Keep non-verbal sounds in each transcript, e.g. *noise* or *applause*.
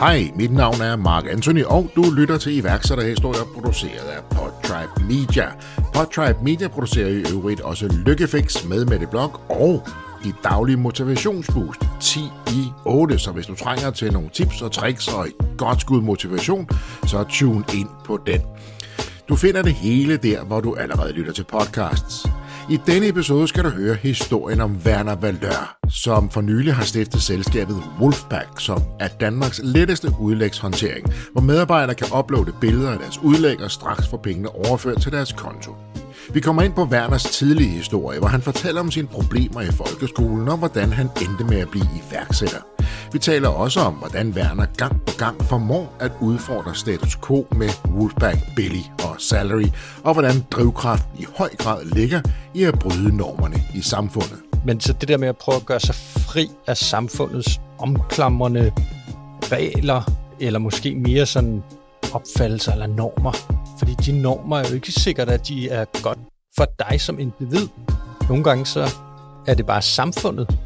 Hej, mit navn er Mark Anthony, og du lytter til iværksætterhistorier produceret af Podtribe Media. Podtribe Media producerer i øvrigt også Lykkefix med Mette Blok og i daglige motivationsboost 10 i 8. Så hvis du trænger til nogle tips og tricks og et godt skud motivation, så tune ind på den. Du finder det hele der, hvor du allerede lytter til podcasts. I denne episode skal du høre historien om Werner Valør, som for nylig har stiftet selskabet Wolfpack, som er Danmarks letteste udlægshåndtering, hvor medarbejdere kan uploade billeder af deres udlæg og straks få pengene overført til deres konto. Vi kommer ind på Werners tidlige historie, hvor han fortæller om sine problemer i folkeskolen og hvordan han endte med at blive iværksætter. Vi taler også om, hvordan Werner gang på gang formår at udfordre status quo med Wolfpack, Billy og Salary, og hvordan drivkraft i høj grad ligger i at bryde normerne i samfundet. Men så det der med at prøve at gøre sig fri af samfundets omklamrende regler, eller måske mere sådan opfattelser eller normer. Fordi de normer er jo ikke sikkert, at de er godt for dig som individ. Nogle gange så er det bare samfundet,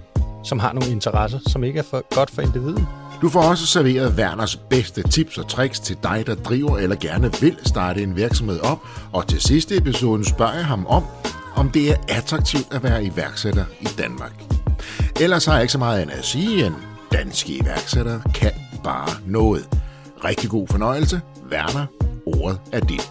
som har nogle interesser, som ikke er for godt for individet. Du får også serveret Werners bedste tips og tricks til dig, der driver eller gerne vil starte en virksomhed op. Og til sidste episoden spørger jeg ham om, om det er attraktivt at være iværksætter i Danmark. Ellers har jeg ikke så meget andet at sige, end danske iværksættere kan bare noget. Rigtig god fornøjelse. Werner, ordet er dit.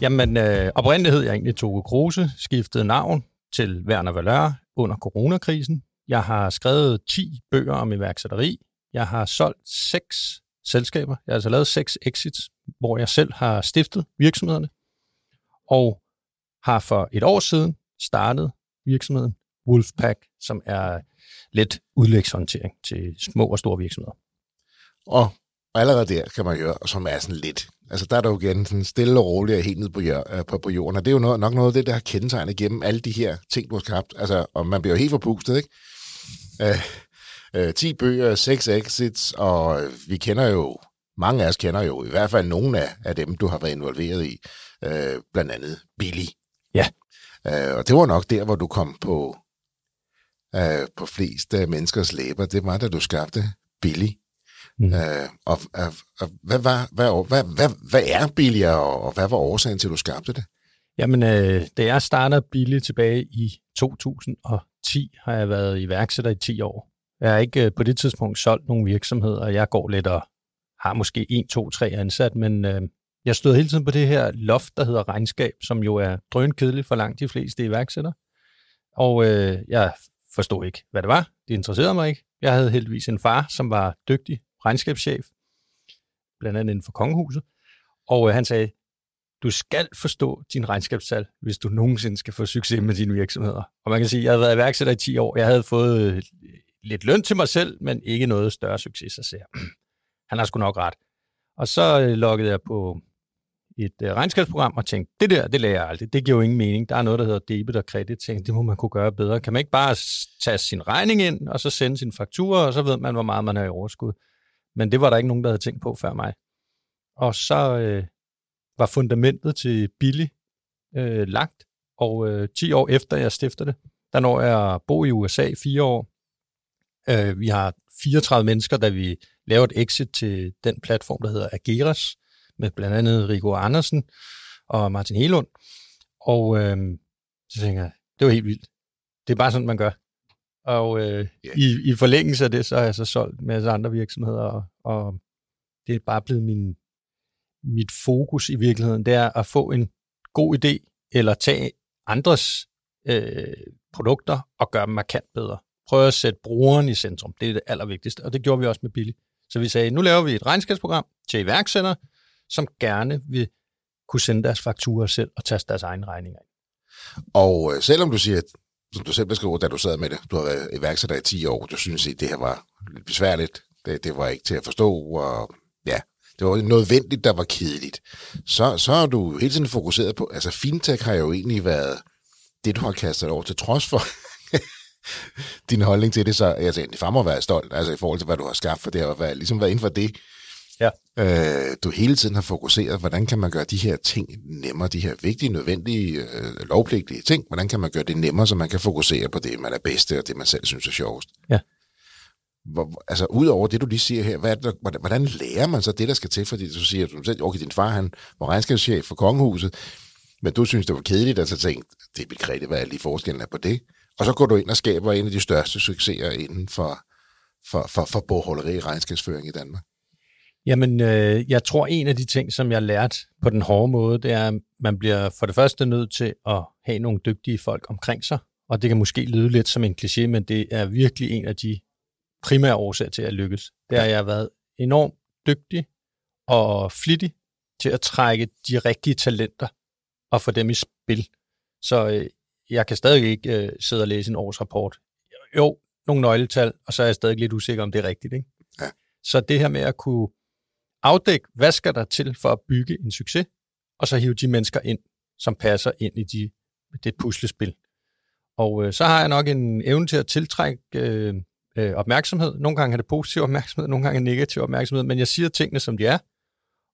Jamen, øh, oprindeligt hed jeg egentlig Toge Kruse, skiftede navn til Werner Valør under coronakrisen. Jeg har skrevet 10 bøger om iværksætteri. Jeg har solgt seks selskaber. Jeg har altså lavet seks exits, hvor jeg selv har stiftet virksomhederne. Og har for et år siden startet virksomheden Wolfpack, som er let udlægshåndtering til små og store virksomheder. Og allerede der kan man høre, som er sådan lidt. Altså der er der jo igen sådan stille og roligt og helt ned på, jør, på, på jorden, og det er jo noget, nok noget af det, der har kendetegnet gennem alle de her ting, du har skabt. Altså, og man bliver jo helt forpustet, ikke? Øh, øh, 10 bøger, 6 exits, og vi kender jo, mange af os kender jo i hvert fald nogle af, af dem, du har været involveret i, øh, blandt andet Billy. Ja. Øh, og det var nok der, hvor du kom på, øh, på flest af menneskers læber. Det var, da du skabte Billy. Mm. Øh, og, og, og hvad, var, hvad, hvad, hvad, hvad er Billy, og, hvad var årsagen til, at du skabte det? Jamen, øh, da jeg startede Billy tilbage i 2010, har jeg været iværksætter i 10 år. Jeg har ikke øh, på det tidspunkt solgt nogen virksomheder, og jeg går lidt og har måske 1, 2, 3 ansat, men øh, jeg stod hele tiden på det her loft, der hedder regnskab, som jo er drønkedeligt for langt de fleste iværksættere. Og øh, jeg forstod ikke, hvad det var. Det interesserede mig ikke. Jeg havde heldigvis en far, som var dygtig regnskabschef, blandt andet inden for kongehuset. Og øh, han sagde, du skal forstå din regnskabstal, hvis du nogensinde skal få succes med dine virksomheder. Og man kan sige, at jeg havde været iværksætter i 10 år. Jeg havde fået øh, lidt løn til mig selv, men ikke noget større succes, så se. *clears throat* Han har sgu nok ret. Og så øh, loggede jeg på et øh, regnskabsprogram og tænkte, det der, det lærer jeg aldrig. Det giver jo ingen mening. Der er noget, der hedder debit og kredit. Tænkte, det må man kunne gøre bedre. Kan man ikke bare tage sin regning ind, og så sende sin faktura, og så ved man, hvor meget man har i overskud. Men det var der ikke nogen, der havde tænkt på før mig. Og så øh, var fundamentet til Billy øh, lagt, og øh, 10 år efter jeg stifter det, der når jeg at bo i USA i fire år. Øh, vi har 34 mennesker, da vi laver et exit til den platform, der hedder Ageras, med blandt andet Rico Andersen og Martin Helund. Og øh, så tænker jeg, det var helt vildt. Det er bare sådan, man gør. Og øh, yeah. i, i forlængelse af det, så har jeg så solgt en masse andre virksomheder, og, og det er bare blevet min, mit fokus i virkeligheden, det er at få en god idé, eller tage andres øh, produkter og gøre dem markant bedre. Prøve at sætte brugeren i centrum, det er det allervigtigste, og det gjorde vi også med Billy. Så vi sagde, nu laver vi et regnskabsprogram til iværksættere, som gerne vil kunne sende deres fakturer selv og tage deres egen regninger. Og øh, selvom du siger, at som du selv beskriver, da du sad med det, du har været iværksætter i 10 år, du synes, at det her var lidt besværligt, det, det var ikke til at forstå, og ja, det var nødvendigt, der var kedeligt. Så, så har du hele tiden fokuseret på, altså fintech har jo egentlig været det, du har kastet over til trods for *laughs* din holdning til det, så jeg tænkte, det må være stolt, altså i forhold til, hvad du har skabt, for det har været, ligesom været inden for det, Ja. øh, du hele tiden har fokuseret, hvordan kan man gøre de her ting nemmere, de her vigtige, nødvendige, øh, lovpligtige ting, hvordan kan man gøre det nemmere, så man kan fokusere på det, man er bedste, og det, man selv synes er sjovest. Ja. Hvor, altså, udover det, du lige siger her, hvad er det, hvordan, hvordan lærer man så det, der skal til? Fordi du siger, at du selv, okay, din far, han var regnskabschef for kongehuset, men du synes, det var kedeligt, at så tænkte, det er begrebet, hvad er lige forskellen er på det? Og så går du ind og skaber en af de største succeser inden for, for, for, for bogholderi i regnskabsføring i Danmark. Jamen, øh, jeg tror, en af de ting, som jeg lærte på den hårde måde, det er, at man bliver for det første nødt til at have nogle dygtige folk omkring sig. Og det kan måske lyde lidt som en kliché, men det er virkelig en af de primære årsager til at lykkes. Det har jeg været enormt dygtig og flittig til at trække de rigtige talenter og få dem i spil. Så øh, jeg kan stadig ikke øh, sidde og læse en årsrapport. Jo, nogle nøgletal, og så er jeg stadig lidt usikker, om det er rigtigt. Ikke? Ja. Så det her med at kunne afdække, hvad skal der til for at bygge en succes, og så hive de mennesker ind, som passer ind i de, det puslespil. Og øh, så har jeg nok en evne til at tiltrække øh, øh, opmærksomhed. Nogle gange er det positiv opmærksomhed, nogle gange er det negativ opmærksomhed, men jeg siger tingene, som de er,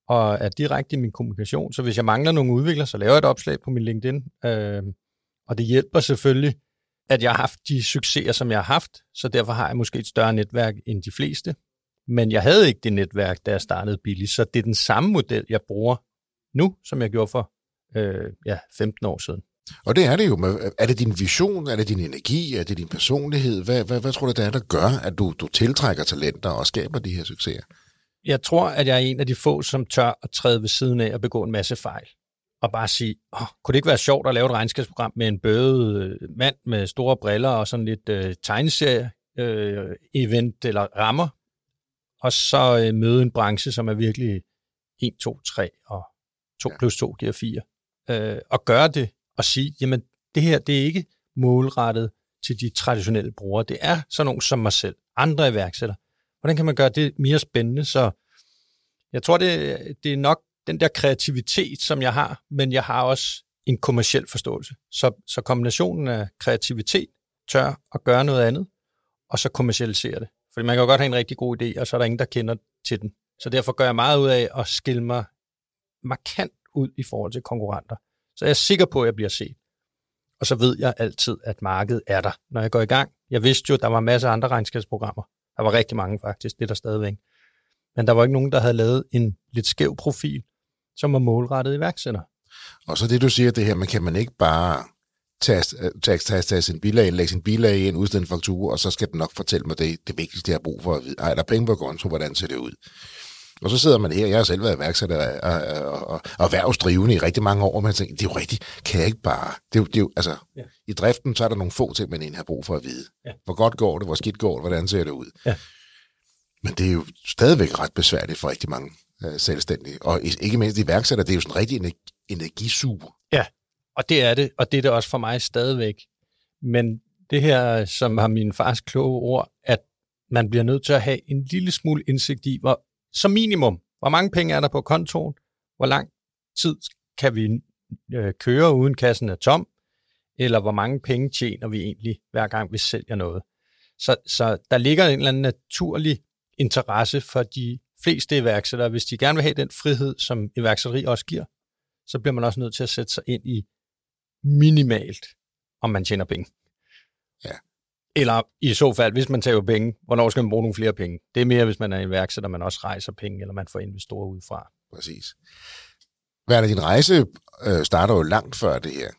og er direkte i min kommunikation. Så hvis jeg mangler nogle udviklere, så laver jeg et opslag på min LinkedIn. Øh, og det hjælper selvfølgelig, at jeg har haft de succeser, som jeg har haft, så derfor har jeg måske et større netværk end de fleste. Men jeg havde ikke det netværk, da jeg startede Billy, så det er den samme model, jeg bruger nu, som jeg gjorde for øh, ja, 15 år siden. Og det er det jo. Med, er det din vision? Er det din energi? Er det din personlighed? Hvad, hvad, hvad tror du, det er, der gør, at du, du tiltrækker talenter og skaber de her succeser? Jeg tror, at jeg er en af de få, som tør at træde ved siden af og begå en masse fejl. Og bare sige, oh, kunne det ikke være sjovt at lave et regnskabsprogram med en bøde mand med store briller og sådan lidt øh, tegneserie-event øh, eller rammer, og så øh, møde en branche, som er virkelig 1, 2, 3 og 2 ja. plus 2 giver 4. Øh, og gøre det og sige, jamen det her, det er ikke målrettet til de traditionelle brugere. Det er sådan nogen som mig selv, andre iværksættere. Hvordan kan man gøre det mere spændende? Så jeg tror, det, det er nok den der kreativitet, som jeg har, men jeg har også en kommersiel forståelse. Så, så kombinationen af kreativitet, tør at gøre noget andet, og så kommercialisere det. Fordi man kan jo godt have en rigtig god idé, og så er der ingen, der kender til den. Så derfor gør jeg meget ud af at skille mig markant ud i forhold til konkurrenter. Så jeg er sikker på, at jeg bliver set. Og så ved jeg altid, at markedet er der, når jeg går i gang. Jeg vidste jo, at der var masser af andre regnskabsprogrammer. Der var rigtig mange faktisk, det er der stadigvæk. Men der var ikke nogen, der havde lavet en lidt skæv profil, som var målrettet iværksætter. Og så det, du siger, det her, man kan man ikke bare tage, tage, sin bilag, lægge sin bilag ind, udstede en faktur, og så skal den nok fortælle mig det, det vigtigste, jeg har brug for at vide. Ej, er der penge på konto, hvordan ser det ud? Og så sidder man her, jeg har selv været iværksætter og, og, og, og erhvervsdrivende i rigtig mange år, og man tænker, det er jo rigtigt, kan jeg ikke bare... Det er jo, det er jo, altså, ja. I driften, så er der nogle få ting, man egentlig har brug for at vide. Ja. Hvor godt går det, hvor skidt går det, hvordan ser det ud? Ja. Men det er jo stadigvæk ret besværligt for rigtig mange øh, selvstændige. Og ikke mindst iværksætter, det er jo sådan en rigtig energisuger. Ja, og det er det, og det er det også for mig stadigvæk. Men det her, som har min fars kloge ord, at man bliver nødt til at have en lille smule indsigt i, hvor, som minimum, hvor mange penge er der på kontoen, hvor lang tid kan vi øh, køre uden kassen er tom, eller hvor mange penge tjener vi egentlig, hver gang vi sælger noget. Så, så der ligger en eller anden naturlig interesse for de fleste iværksættere. Hvis de gerne vil have den frihed, som iværksætteri også giver, så bliver man også nødt til at sætte sig ind i minimalt, om man tjener penge. Ja. Eller i så fald, hvis man tager penge, hvornår skal man bruge nogle flere penge? Det er mere, hvis man er iværksætter, man også rejser penge, eller man får investorer udefra. Præcis. Hvad er din rejse øh, starter jo langt før det her.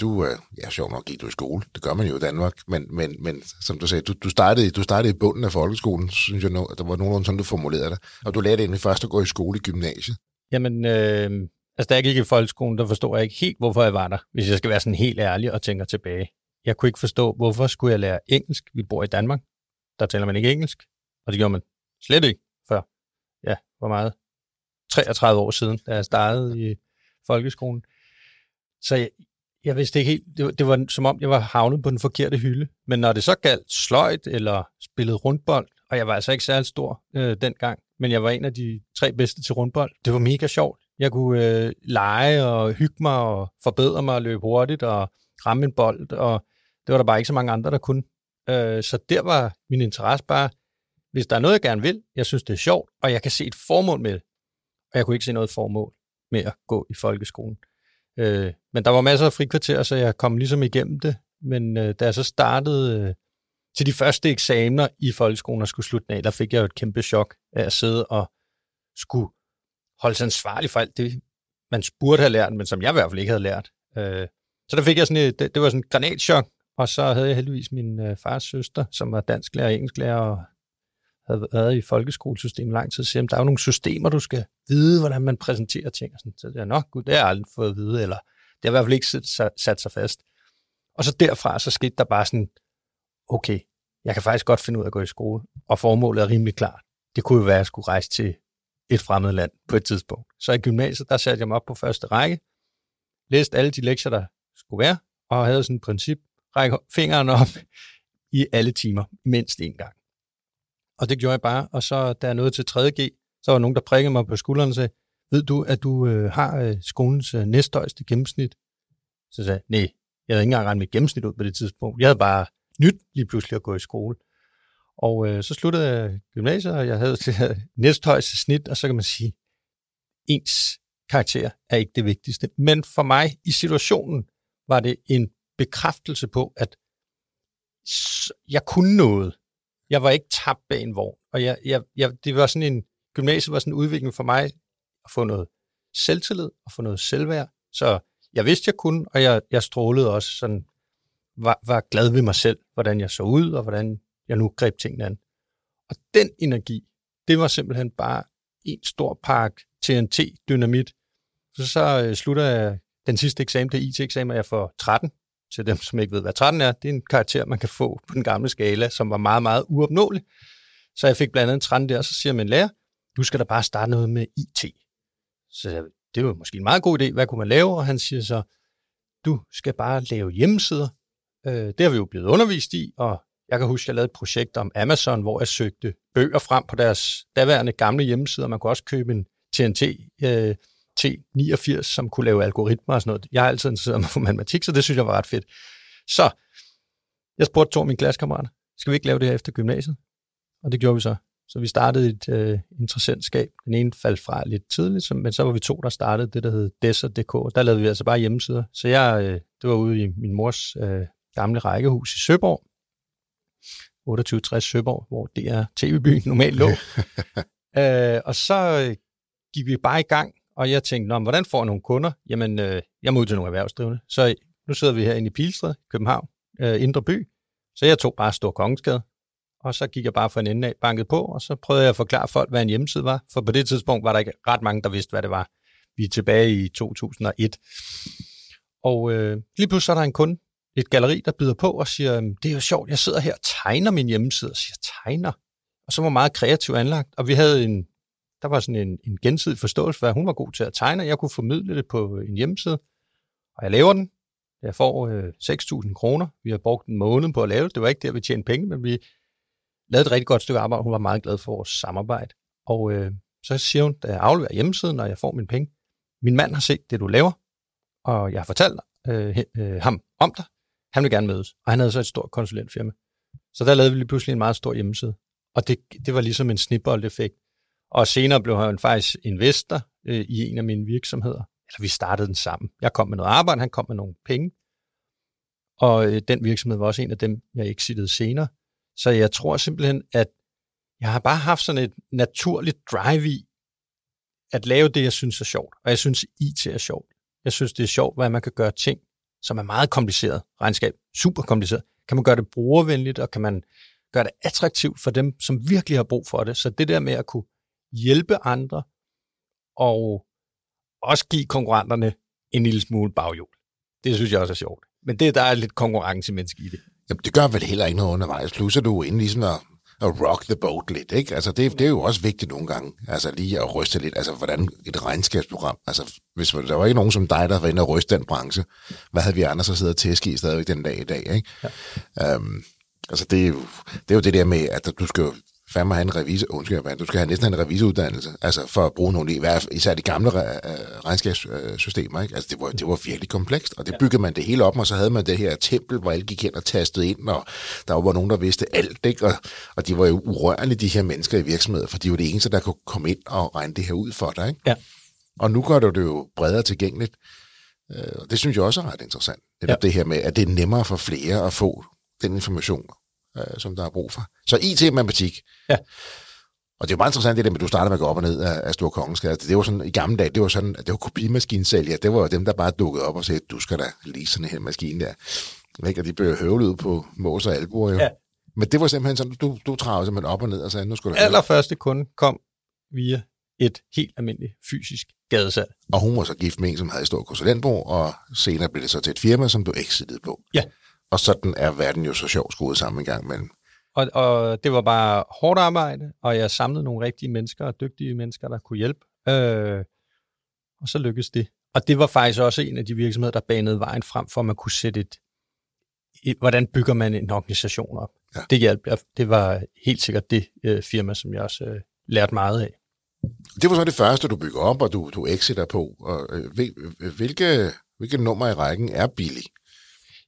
Du, øh, ja, sjov nok gik du i skole. Det gør man jo i Danmark. Men, men, men som du sagde, du, du, startede, du startede i bunden af folkeskolen, synes jeg, der var nogenlunde sådan, du formulerede det. Og du lærte egentlig først at gå i skole i gymnasiet. Jamen, øh, altså da jeg gik i folkeskolen, der forstod jeg ikke helt, hvorfor jeg var der, hvis jeg skal være sådan helt ærlig og tænker tilbage. Jeg kunne ikke forstå, hvorfor skulle jeg lære engelsk? Vi bor i Danmark. Der taler man ikke engelsk. Og det gjorde man slet ikke før. Ja, hvor meget? 33 år siden, da jeg startede i folkeskolen. Så jeg, jeg vidste ikke helt, det var, det var som om, jeg var havnet på den forkerte hylde. Men når det så galt sløjt eller spillet rundbold, og jeg var altså ikke særlig stor øh, dengang, men jeg var en af de tre bedste til rundbold. Det var mega sjovt. Jeg kunne øh, lege og hygge mig og forbedre mig og løbe hurtigt og ramme en bold, og det var der bare ikke så mange andre, der kunne. Øh, så der var min interesse bare, hvis der er noget, jeg gerne vil, jeg synes, det er sjovt, og jeg kan se et formål med det. Og jeg kunne ikke se noget formål med at gå i folkeskolen. Øh, men der var masser af frikvarter, så jeg kom ligesom igennem det. Men øh, da jeg så startede øh, til de første eksamener i folkeskolen og skulle slutte af, der fik jeg jo et kæmpe chok af at sidde og skulle holde sig ansvarlig for alt det, man burde have lært, men som jeg i hvert fald ikke havde lært. Øh, så der fik jeg sådan et, det, det var sådan en granatschok, og så havde jeg heldigvis min øh, fars søster, som var dansklærer og engelsklærer, og havde været i folkeskolesystemet lang tid, så der er jo nogle systemer, du skal vide, hvordan man præsenterer ting. Og sådan. Så det er nok, gud, det har jeg aldrig fået at vide, eller det har i hvert fald ikke sat, sat sig fast. Og så derfra, så skete der bare sådan, okay, jeg kan faktisk godt finde ud af at gå i skole, og formålet er rimelig klart. Det kunne jo være, at jeg skulle rejse til et fremmed land på et tidspunkt. Så i gymnasiet, der satte jeg mig op på første række, læste alle de lektier, der skulle være, og havde sådan et princip, række fingeren op i alle timer, mindst en gang. Og det gjorde jeg bare, og så da jeg nåede til 3.G, så var der nogen, der prikkede mig på skulderen og sagde, ved du, at du øh, har øh, skolens øh, næsthøjeste gennemsnit? Så sagde jeg, nej, jeg havde ikke engang regnet mit gennemsnit ud på det tidspunkt. Jeg havde bare nyt lige pludselig at gå i skole. Og øh, så sluttede jeg gymnasiet, og jeg havde *laughs* til næsthøjeste snit, og så kan man sige, ens karakter er ikke det vigtigste. Men for mig i situationen var det en bekræftelse på, at jeg kunne noget. Jeg var ikke tabt bag en vogn. Og jeg, jeg, jeg, det var sådan en, gymnasiet var sådan en udvikling for mig at få noget selvtillid og få noget selvværd. Så jeg vidste, jeg kunne, og jeg, jeg strålede også sådan, var, var glad ved mig selv, hvordan jeg så ud, og hvordan jeg nu greb tingene an. Og den energi, det var simpelthen bare en stor park TNT-dynamit. Så så øh, slutter jeg den sidste eksamen, det IT-eksamen, jeg får 13. Til dem, som ikke ved, hvad 13 er, det er en karakter, man kan få på den gamle skala, som var meget, meget uopnåelig. Så jeg fik blandt andet en 13 der, og så siger min lærer, du skal da bare starte noget med IT. Så jeg, det var måske en meget god idé, hvad kunne man lave? Og han siger så, du skal bare lave hjemmesider. Øh, det har vi jo blevet undervist i, og jeg kan huske, at jeg lavede et projekt om Amazon, hvor jeg søgte bøger frem på deres daværende gamle hjemmesider. Man kunne også købe en TNT øh, T89, som kunne lave algoritmer og sådan noget. Jeg har altid interesseret mig *laughs* for matematik, så det synes jeg var ret fedt. Så jeg spurgte to af mine klassekammerater, skal vi ikke lave det her efter gymnasiet? Og det gjorde vi så. Så vi startede et øh, interessentskab. Den ene faldt fra lidt tidligt, men så var vi to, der startede det, der hed Desert.dk. Der lavede vi altså bare hjemmesider. Så jeg, øh, det var ude i min mors øh, gamle rækkehus i Søborg, 2860 Søborg, hvor det er tv-byen normalt lå. *laughs* øh, og så øh, gik vi bare i gang, og jeg tænkte, Nå, hvordan får jeg nogle kunder? Jamen, øh, jeg må ud til nogle erhvervsdrivende. Så nu sidder vi her inde i Pilstred, København, øh, Indre By. Så jeg tog bare Stor Kongensgade, og så gik jeg bare for en ende af, banket på, og så prøvede jeg at forklare folk, hvad en hjemmeside var. For på det tidspunkt var der ikke ret mange, der vidste, hvad det var. Vi er tilbage i 2001. Og øh, lige pludselig så er der en kunde, et galeri, der byder på og siger, det er jo sjovt, jeg sidder her og tegner min hjemmeside, og siger, tegner? Og så var meget kreativt anlagt, og vi havde en, der var sådan en, en gensidig forståelse for, at hun var god til at tegne, og jeg kunne formidle det på øh, en hjemmeside, og jeg laver den. Jeg får øh, 6.000 kroner. Vi har brugt en måned på at lave det. Det var ikke der, vi tjente penge, men vi lavede et rigtig godt stykke arbejde. Hun var meget glad for vores samarbejde. Og øh, så siger hun, da jeg afleverer hjemmesiden, og jeg får min penge, min mand har set det, du laver, og jeg har fortalt øh, øh, ham om dig. Han ville gerne mødes, og han havde så et stort konsulentfirma. Så der lavede vi lige pludselig en meget stor hjemmeside. Og det, det var ligesom en snibboldeffekt. Og senere blev han faktisk investor øh, i en af mine virksomheder. Eller vi startede den sammen. Jeg kom med noget arbejde, han kom med nogle penge. Og øh, den virksomhed var også en af dem, jeg exited senere. Så jeg tror simpelthen, at jeg har bare haft sådan et naturligt drive i at lave det, jeg synes er sjovt. Og jeg synes, IT er sjovt. Jeg synes, det er sjovt, hvad man kan gøre ting, som er meget kompliceret. Regnskab, super kompliceret. Kan man gøre det brugervenligt, og kan man gøre det attraktivt for dem, som virkelig har brug for det. Så det der med at kunne hjælpe andre, og også give konkurrenterne en lille smule baghjul. Det synes jeg også er sjovt. Men det, der er lidt konkurrencemenneske i det. Jamen, det gør vel heller ikke noget undervejs. Plus er du inde i sådan at at rock the boat lidt, ikke? Altså, det, det er jo også vigtigt nogle gange, altså lige at ryste lidt, altså hvordan et regnskabsprogram, altså hvis der var ikke nogen som dig, der var inde og ryste den branche, hvad havde vi andre så siddet og tæske i stadigvæk den dag i dag, ikke? Ja. Um, altså, det er, jo, det er jo det der med, at du skal jo fandme have en revisor, undskyld, du skal have næsten en revisoruddannelse, altså for at bruge nogle, især de gamle regnskabssystemer, ikke? Altså det var, det var virkelig komplekst, og det byggede man det hele op, og så havde man det her tempel, hvor alle gik hen og tastede ind, og der var nogen, der vidste alt, ikke? Og, og de var jo urørlige, de her mennesker i virksomheder, for de var det eneste, der kunne komme ind og regne det her ud for dig, ikke? Ja. Og nu gør det jo bredere tilgængeligt, øh, og det synes jeg også er ret interessant. Det, ja. det her med, at det er nemmere for flere at få den information, øh, som der er brug for. Så IT matematik. Ja. Og det er jo meget interessant det der med, at du starter med at gå op og ned af, af Stor Kongensgade. Det var sådan, i gamle dage, det var sådan, at det var kopimaskinsælger. Det var dem, der bare dukkede op og sagde, du skal da lige sådan en maskine der. Ikke? Og de blev høvlet ud på mås og albuer jo. Ja. Men det var simpelthen sådan, du, du travede simpelthen op og ned og sagde, nu skulle du Allerførste kunde kom via et helt almindeligt fysisk gadesalg. Og hun var så gift med en, som havde et stort konsulentbo, og senere blev det så til et firma, som du exited på. Ja. Og sådan er verden jo så sjovt skruet sammen en gang imellem. Og, og det var bare hårdt arbejde, og jeg samlede nogle rigtige mennesker og dygtige mennesker, der kunne hjælpe. Øh, og så lykkedes det. Og det var faktisk også en af de virksomheder, der banede vejen frem for, at man kunne sætte et, et hvordan bygger man en organisation op. Ja. Det hjalp. Det var helt sikkert det øh, firma, som jeg også øh, lærte meget af. Det var så det første, du bygger op, og du, du exiter på. Og, øh, hvilke, hvilke nummer i rækken er billig?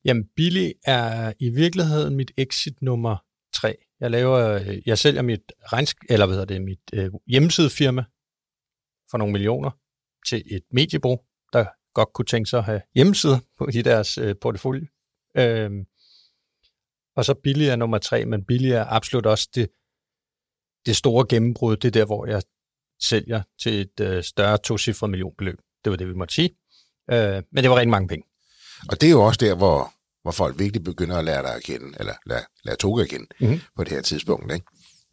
Jamen, Billy er i virkeligheden mit exit nummer tre. Jeg laver, jeg sælger mit regnsk, eller hvad det, mit øh, hjemmesidefirma for nogle millioner til et mediebrug, der godt kunne tænke sig at have hjemmesider på i deres øh, portefølje. Øhm, og så Billy er nummer tre, men Billy er absolut også det, det store gennembrud. Det er der, hvor jeg sælger til et øh, større tocifret millionbeløb. Det var det, vi måtte sige. Øh, men det var rigtig mange penge. Og det er jo også der, hvor, hvor folk virkelig begynder at lære dig at kende, eller lære, lære Toga at kende mm-hmm. på det her tidspunkt. Ikke?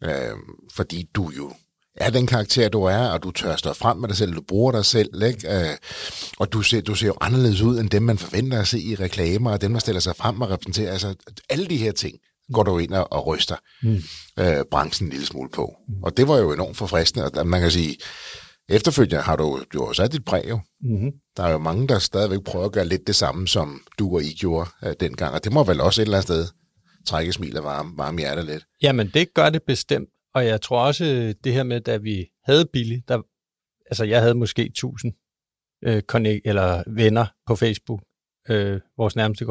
Øh, fordi du jo er den karakter, du er, og du tør stå frem med dig selv, du bruger dig selv, ikke? Øh, og du ser, du ser jo anderledes ud, end dem, man forventer at se i reklamer, og dem, der stiller sig frem og repræsenterer. Altså, alle de her ting går du ind og, og ryster mm. øh, branchen en lille smule på. Mm. Og det var jo enormt forfriskende, og man kan sige, Efterfølgende har du, har sat dit brev. Jo. Mm-hmm. Der er jo mange, der stadigvæk prøver at gøre lidt det samme, som du og I gjorde uh, dengang, og det må vel også et eller andet sted trække smil og varme, varme hjertet lidt. Jamen, det gør det bestemt, og jeg tror også, det her med, da vi havde Billy, der, altså jeg havde måske 1000 øh, connect, eller venner på Facebook. Øh, vores nærmeste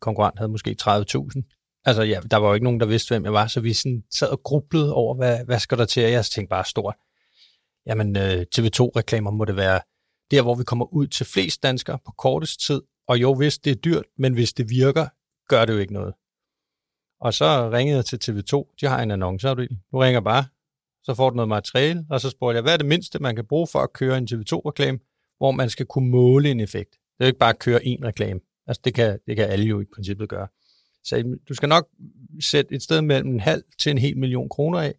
konkurrent havde måske 30.000. Altså ja, der var jo ikke nogen, der vidste, hvem jeg var, så vi sådan sad og grublede over, hvad, hvad skal der til, og jeg tænkte bare stort jamen øh, TV2-reklamer må det være der, hvor vi kommer ud til flest danskere på kortest tid. Og jo, hvis det er dyrt, men hvis det virker, gør det jo ikke noget. Og så ringede jeg til TV2. De har en annonceafdeling. Du ringer bare, så får du noget materiale, og så spurgte jeg, hvad er det mindste, man kan bruge for at køre en TV2-reklame, hvor man skal kunne måle en effekt. Det er jo ikke bare at køre én reklame. Altså, det kan, det kan alle jo i princippet gøre. Så du skal nok sætte et sted mellem en halv til en hel million kroner af,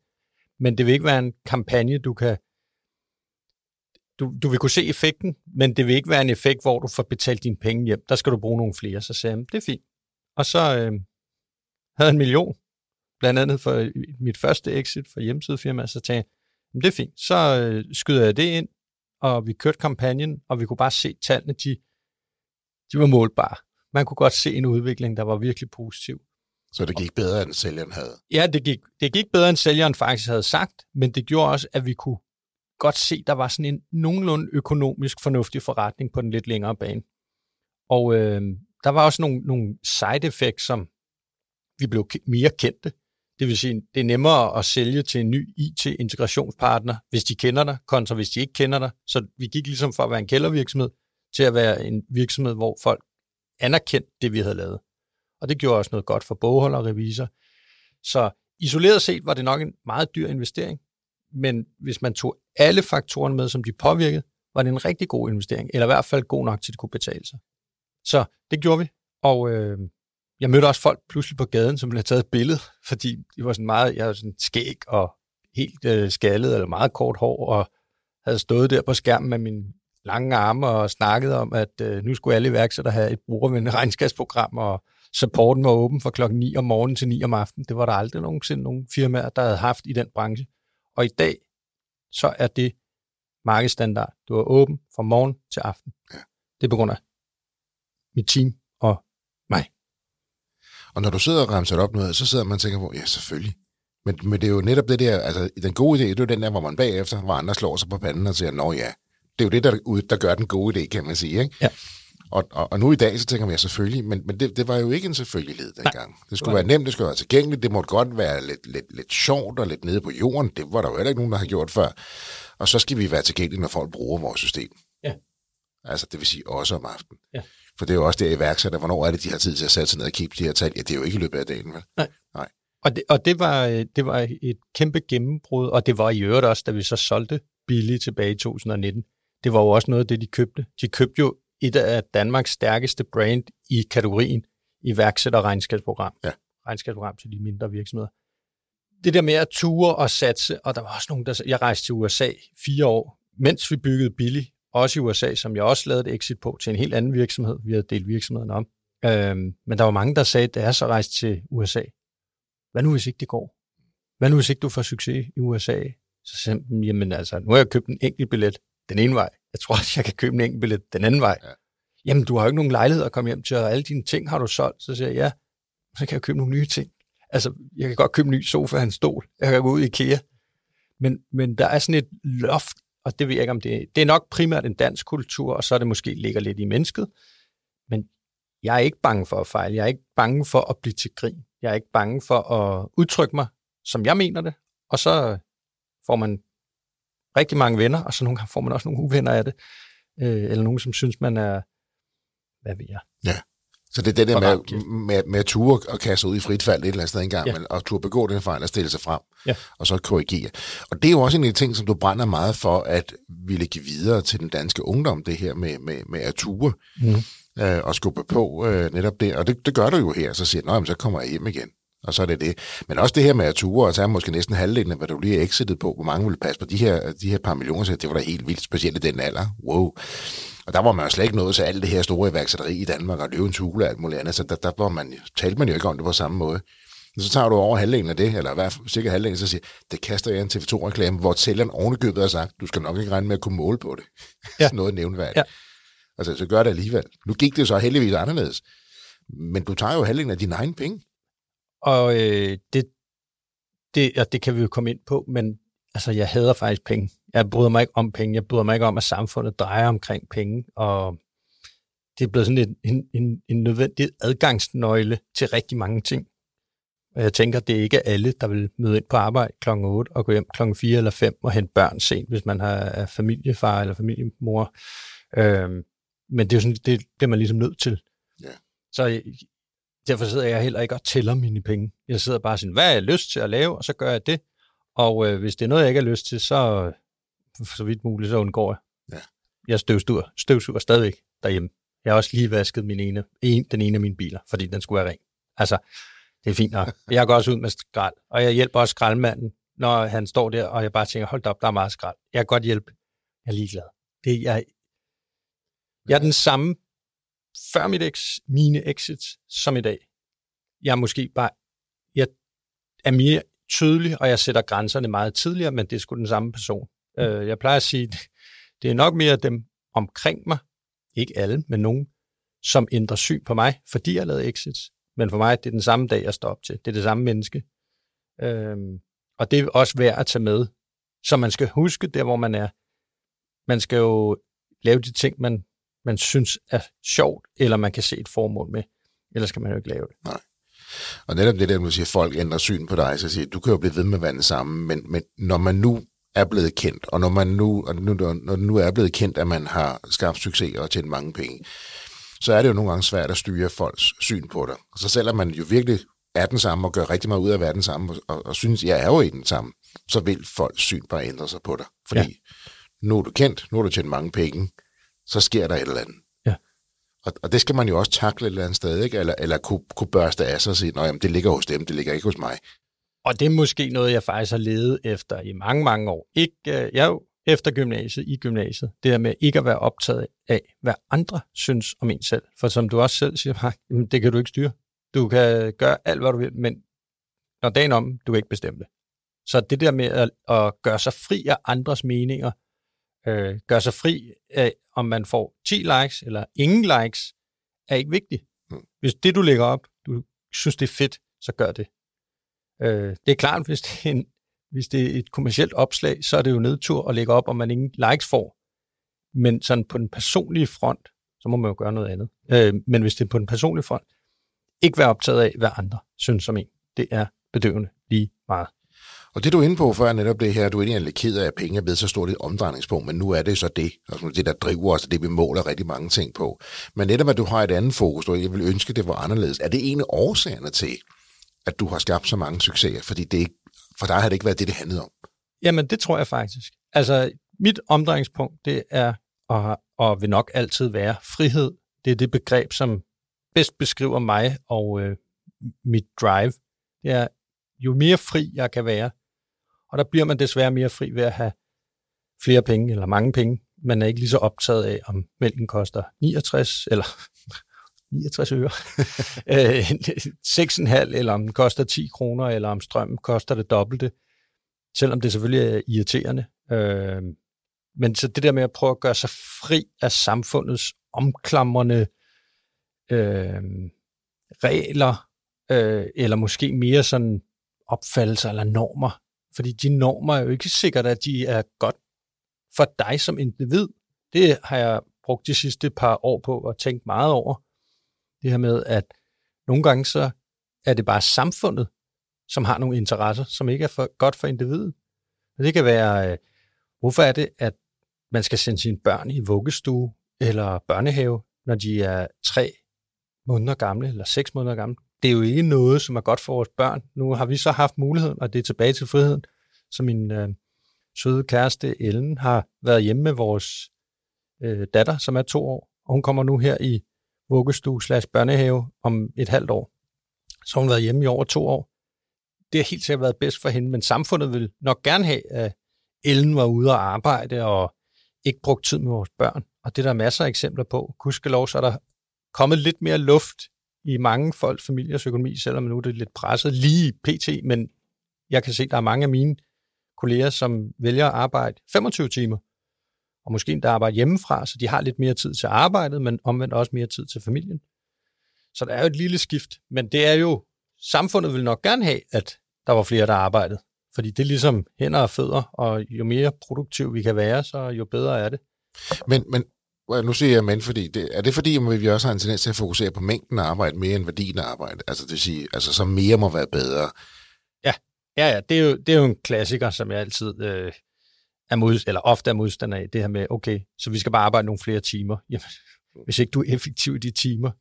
men det vil ikke være en kampagne, du kan du, du vil kunne se effekten, men det vil ikke være en effekt, hvor du får betalt dine penge hjem. Der skal du bruge nogle flere. Så sagde jeg, det er fint. Og så øh, havde jeg en million, blandt andet for mit første exit for hjemmesidefirma, så tænkte jeg, det er fint. Så øh, skyder jeg det ind, og vi kørte kampagnen, og vi kunne bare se tallene, de, de var målbare. Man kunne godt se en udvikling, der var virkelig positiv. Så det gik bedre, end sælgeren havde? Ja, det gik, det gik bedre, end sælgeren faktisk havde sagt, men det gjorde også, at vi kunne godt se, der var sådan en nogenlunde økonomisk fornuftig forretning på den lidt længere bane. Og øh, der var også nogle, nogle side effects, som vi blev mere kendte. Det vil sige, det er nemmere at sælge til en ny IT-integrationspartner, hvis de kender dig, kontra hvis de ikke kender dig. Så vi gik ligesom fra at være en kældervirksomhed til at være en virksomhed, hvor folk anerkendte det, vi havde lavet. Og det gjorde også noget godt for bogholder og revisor. Så isoleret set var det nok en meget dyr investering, men hvis man tog alle faktorerne med, som de påvirkede, var det en rigtig god investering, eller i hvert fald god nok til, at det kunne betale sig. Så det gjorde vi, og øh, jeg mødte også folk pludselig på gaden, som ville have taget et billede, *laughs* fordi de var sådan meget, jeg var sådan skæg og helt øh, skaldet, eller meget kort hår, og havde stået der på skærmen med min lange arme og snakket om, at øh, nu skulle alle iværksættere have et brugervenligt *laughs* regnskabsprogram, og supporten var åben fra klokken 9 om morgenen til 9 om aftenen. Det var der aldrig nogensinde nogen firmaer, der havde haft i den branche. Og i dag, så er det markedsstandard. Du er åben fra morgen til aften. Ja. Det er på grund af mit team og mig. Og når du sidder og ramser op noget, så sidder man og tænker på, ja, selvfølgelig. Men, men det er jo netop det der, altså den gode idé, det er jo den der, hvor man bagefter, hvor andre slår sig på panden og siger, nå ja, det er jo det, der, der gør den gode idé, kan man sige. Ikke? Ja. Og, og, og nu i dag, så tænker man ja, selvfølgelig, men, men det, det var jo ikke en selvfølgelighed dengang. Nej, det skulle være nemt, det skulle være tilgængeligt, det måtte godt være lidt, lidt, lidt sjovt og lidt nede på jorden. Det var der jo heller ikke nogen, der har gjort før. Og så skal vi være tilgængelige, når folk bruger vores system. Ja. Altså, det vil sige også om aftenen. Ja. For det er jo også det iværksætter, hvornår er det, de har tid til at sætte sig ned og kigge på de her tal? Ja, det er jo ikke i løbet af dagen, vel? Nej. Nej. Og, det, og det, var, det var et kæmpe gennembrud, og det var i øvrigt også, da vi så solgte billigt tilbage i 2019. Det var jo også noget af det, de købte. De købte jo et af Danmarks stærkeste brand i kategorien iværksætter regnskabsprogram. Ja. Regnskabsprogram til de mindre virksomheder. Det der med at ture og satse, og der var også nogen, der... Jeg rejste til USA fire år, mens vi byggede billigt, også i USA, som jeg også lavede et exit på til en helt anden virksomhed. Vi havde delt virksomheden om. Øhm, men der var mange, der sagde, at det er så rejst til USA. Hvad nu, hvis ikke det går? Hvad nu, hvis ikke du får succes i USA? Så simpelthen, jamen altså, nu har jeg købt en enkelt billet den ene vej. Jeg tror også, jeg kan købe en enkelt billet den anden vej. Ja. Jamen, du har jo ikke nogen lejlighed at komme hjem til, og alle dine ting har du solgt. Så siger jeg, ja, så kan jeg købe nogle nye ting. Altså, jeg kan godt købe en ny sofa og en stol. Jeg kan gå ud i IKEA. Men, men der er sådan et loft, og det ved jeg ikke, om det er. Det er nok primært en dansk kultur, og så er det måske ligger lidt i mennesket. Men jeg er ikke bange for at fejle. Jeg er ikke bange for at blive til grin. Jeg er ikke bange for at udtrykke mig, som jeg mener det. Og så får man rigtig mange venner, og så nogle gange får man også nogle uvenner af det. Øh, eller nogen, som synes, man er, hvad ved jeg. Ja. Så det er det der med, med, med at ture og kaste ud i frit fald et eller andet sted engang, ja. men at ture begå den fejl og stille sig frem, ja. og så korrigere. Og det er jo også en af de ting, som du brænder meget for, at ville give videre til den danske ungdom, det her med, med, med at ture mm. øh, og skubbe på øh, netop det. Og det, det gør du jo her, så siger du, så kommer jeg hjem igen. Og så er det det. Men også det her med at ture, og tage måske næsten halvdelen af, hvad du lige er exitet på, hvor mange vil passe på de her, de her par millioner, så det var da helt vildt, specielt i den alder. Wow. Og der var man jo slet ikke nået til alt det her store iværksætteri i Danmark, og løve en tule og alt muligt andet, så der, der var man, talte man jo ikke om det på samme måde. Så tager du over halvdelen af det, eller i hvert fald cirka halvdelen, så siger det kaster jeg en TV2-reklame, hvor sælgeren ovenikøbet har sagt, du skal nok ikke regne med at kunne måle på det. *laughs* Ja. noget nævneværdigt. Ja. Altså, så gør det alligevel. Nu gik det så heldigvis anderledes. Men du tager jo halvdelen af dine egne penge. Og øh, det, det, og det kan vi jo komme ind på, men altså, jeg hader faktisk penge. Jeg bryder mig ikke om penge. Jeg bryder mig ikke om, at samfundet drejer omkring penge. Og det er blevet sådan en, en, en, en nødvendig adgangsnøgle til rigtig mange ting. Og jeg tænker, det er ikke alle, der vil møde ind på arbejde kl. 8 og gå hjem kl. 4 eller 5 og hente børn sent, hvis man har familiefar eller familiemor. Øhm, men det er jo sådan, det bliver man ligesom nødt til. Ja. Så derfor sidder jeg heller ikke og tæller mine penge. Jeg sidder bare sådan, hvad er jeg lyst til at lave, og så gør jeg det. Og øh, hvis det er noget, jeg ikke har lyst til, så så vidt muligt, så undgår jeg. Ja. Jeg støvsuger, støvsuger stadigvæk derhjemme. Jeg har også lige vasket min ene, en, den ene af mine biler, fordi den skulle være ren. Altså, det er fint nok. Jeg går også ud med skrald, og jeg hjælper også skraldmanden, når han står der, og jeg bare tænker, hold op, der er meget skrald. Jeg kan godt hjælpe. Jeg er ligeglad. Det, jeg, jeg er den samme før mit ex, mine exits som i dag. Jeg er måske bare, jeg er mere tydelig, og jeg sætter grænserne meget tidligere, men det er sgu den samme person. Mm. Øh, jeg plejer at sige, *laughs* det er nok mere dem omkring mig, ikke alle, men nogen, som ændrer syn på mig, fordi jeg lavet exits. Men for mig, det er den samme dag, jeg står op til. Det er det samme menneske. Øhm, og det er også værd at tage med. Så man skal huske der, hvor man er. Man skal jo lave de ting, man man synes er sjovt, eller man kan se et formål med. Ellers kan man jo ikke lave det. Nej. Og netop det der, du siger, folk ændrer syn på dig, så siger du kan jo blive ved med at være sammen, men, men når man nu er blevet kendt, og når man nu, og nu, når nu er blevet kendt, at man har skabt succes og tjent mange penge, så er det jo nogle gange svært at styre folks syn på dig. Så selvom man jo virkelig er den samme og gør rigtig meget ud af at være den samme, og, og synes, jeg er jo ikke den samme, så vil folks syn bare ændre sig på dig. Fordi ja. nu er du kendt, nu har du tjent mange penge, så sker der et eller andet. Ja. Og, og det skal man jo også takle et eller andet sted, ikke? Eller, eller kunne, kunne børste af sig og sige, at det ligger hos dem, det ligger ikke hos mig. Og det er måske noget, jeg faktisk har levet efter i mange, mange år. Ikke, øh, jeg er jo efter gymnasiet, i gymnasiet, det der med ikke at være optaget af, hvad andre synes om en selv. For som du også selv siger, Mark, det kan du ikke styre. Du kan gøre alt, hvad du vil, men når dagen om, du kan ikke bestemme det. Så det der med at, at gøre sig fri af andres meninger, øh, gøre sig fri af, om man får 10 likes eller ingen likes, er ikke vigtigt. Mm. Hvis det, du lægger op, du synes, det er fedt, så gør det. Øh, det er klart, hvis det er, en, hvis det er et kommersielt opslag, så er det jo nedtur at lægge op, om man ingen likes får. Men sådan på den personlige front, så må man jo gøre noget andet. Øh, men hvis det er på den personlige front, ikke være optaget af, hvad andre synes om en. Det er bedøvende lige meget. Og det du er inde på før netop det her, du er egentlig ked af, at penge er blevet så stort et omdrejningspunkt, men nu er det så det, altså det der driver os, det vi måler rigtig mange ting på. Men netop at du har et andet fokus, og jeg vil ønske, det var anderledes, er det en af årsagerne til, at du har skabt så mange succeser? Fordi det ikke, for dig har det ikke været det, det handlede om. Jamen, det tror jeg faktisk. Altså, mit omdrejningspunkt, det er, og, og vil nok altid være, frihed. Det er det begreb, som bedst beskriver mig og øh, mit drive. Det er, jo mere fri jeg kan være, og der bliver man desværre mere fri ved at have flere penge eller mange penge. Man er ikke lige så optaget af, om mælken koster 69 eller *laughs* 69 øre, *laughs* 6,5 eller om den koster 10 kroner, eller om strømmen koster det dobbelte, selvom det selvfølgelig er irriterende. Øh, men så det der med at prøve at gøre sig fri af samfundets omklamrende øh, regler, øh, eller måske mere sådan opfattelser eller normer, fordi de normer er jo ikke sikkert, at de er godt for dig som individ. Det har jeg brugt de sidste par år på at tænke meget over. Det her med, at nogle gange så er det bare samfundet, som har nogle interesser, som ikke er for, godt for individet. Og det kan være, øh, hvorfor er det, at man skal sende sine børn i vuggestue eller børnehave, når de er tre måneder gamle eller seks måneder gamle det er jo ikke noget, som er godt for vores børn. Nu har vi så haft muligheden, og det er tilbage til friheden, så min øh, søde kæreste Ellen har været hjemme med vores øh, datter, som er to år, og hun kommer nu her i vuggestue slash børnehave om et halvt år. Så hun har været hjemme i over to år. Det har helt sikkert været bedst for hende, men samfundet vil nok gerne have, at Ellen var ude og arbejde og ikke brugt tid med vores børn. Og det er der masser af eksempler på. Gudskelov, så er der kommet lidt mere luft i mange folks familiers økonomi, selvom nu er det lidt presset lige pt, men jeg kan se, at der er mange af mine kolleger, som vælger at arbejde 25 timer, og måske endda arbejde hjemmefra, så de har lidt mere tid til arbejdet, men omvendt også mere tid til familien. Så der er jo et lille skift, men det er jo, samfundet vil nok gerne have, at der var flere, der arbejdede. Fordi det er ligesom hænder og fødder, og jo mere produktiv vi kan være, så jo bedre er det. Men, men nu siger jeg men, fordi det, er det fordi, at vi også har en tendens til at fokusere på mængden af arbejde mere end værdien af arbejde? Altså det vil sige, altså så mere må være bedre. Ja, ja, ja det, er jo, det er jo en klassiker, som jeg altid øh, er mod, eller ofte er modstander af, det her med, okay, så vi skal bare arbejde nogle flere timer. *laughs* Jamen, hvis ikke du er effektiv i de timer.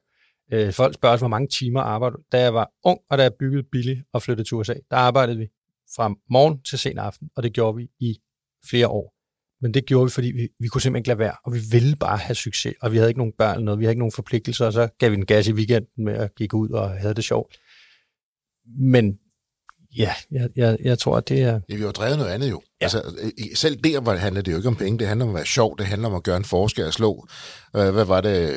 Øh, folk spørger hvor mange timer arbejder du? Da jeg var ung, og da jeg byggede billigt og flyttede til USA, der arbejdede vi fra morgen til sen aften, og det gjorde vi i flere år. Men det gjorde vi, fordi vi, vi kunne simpelthen ikke lade være, og vi ville bare have succes, og vi havde ikke nogen børn eller noget, vi havde ikke nogen forpligtelser, og så gav vi en gas i weekenden med at gik ud og havde det sjovt. Men ja, jeg, jeg, jeg tror, at det er... Ja, vi har drevet noget andet jo. Ja. Altså, selv der handler det jo ikke om penge, det handler om at være sjov, det handler om at gøre en forskel og slå. Hvad var det,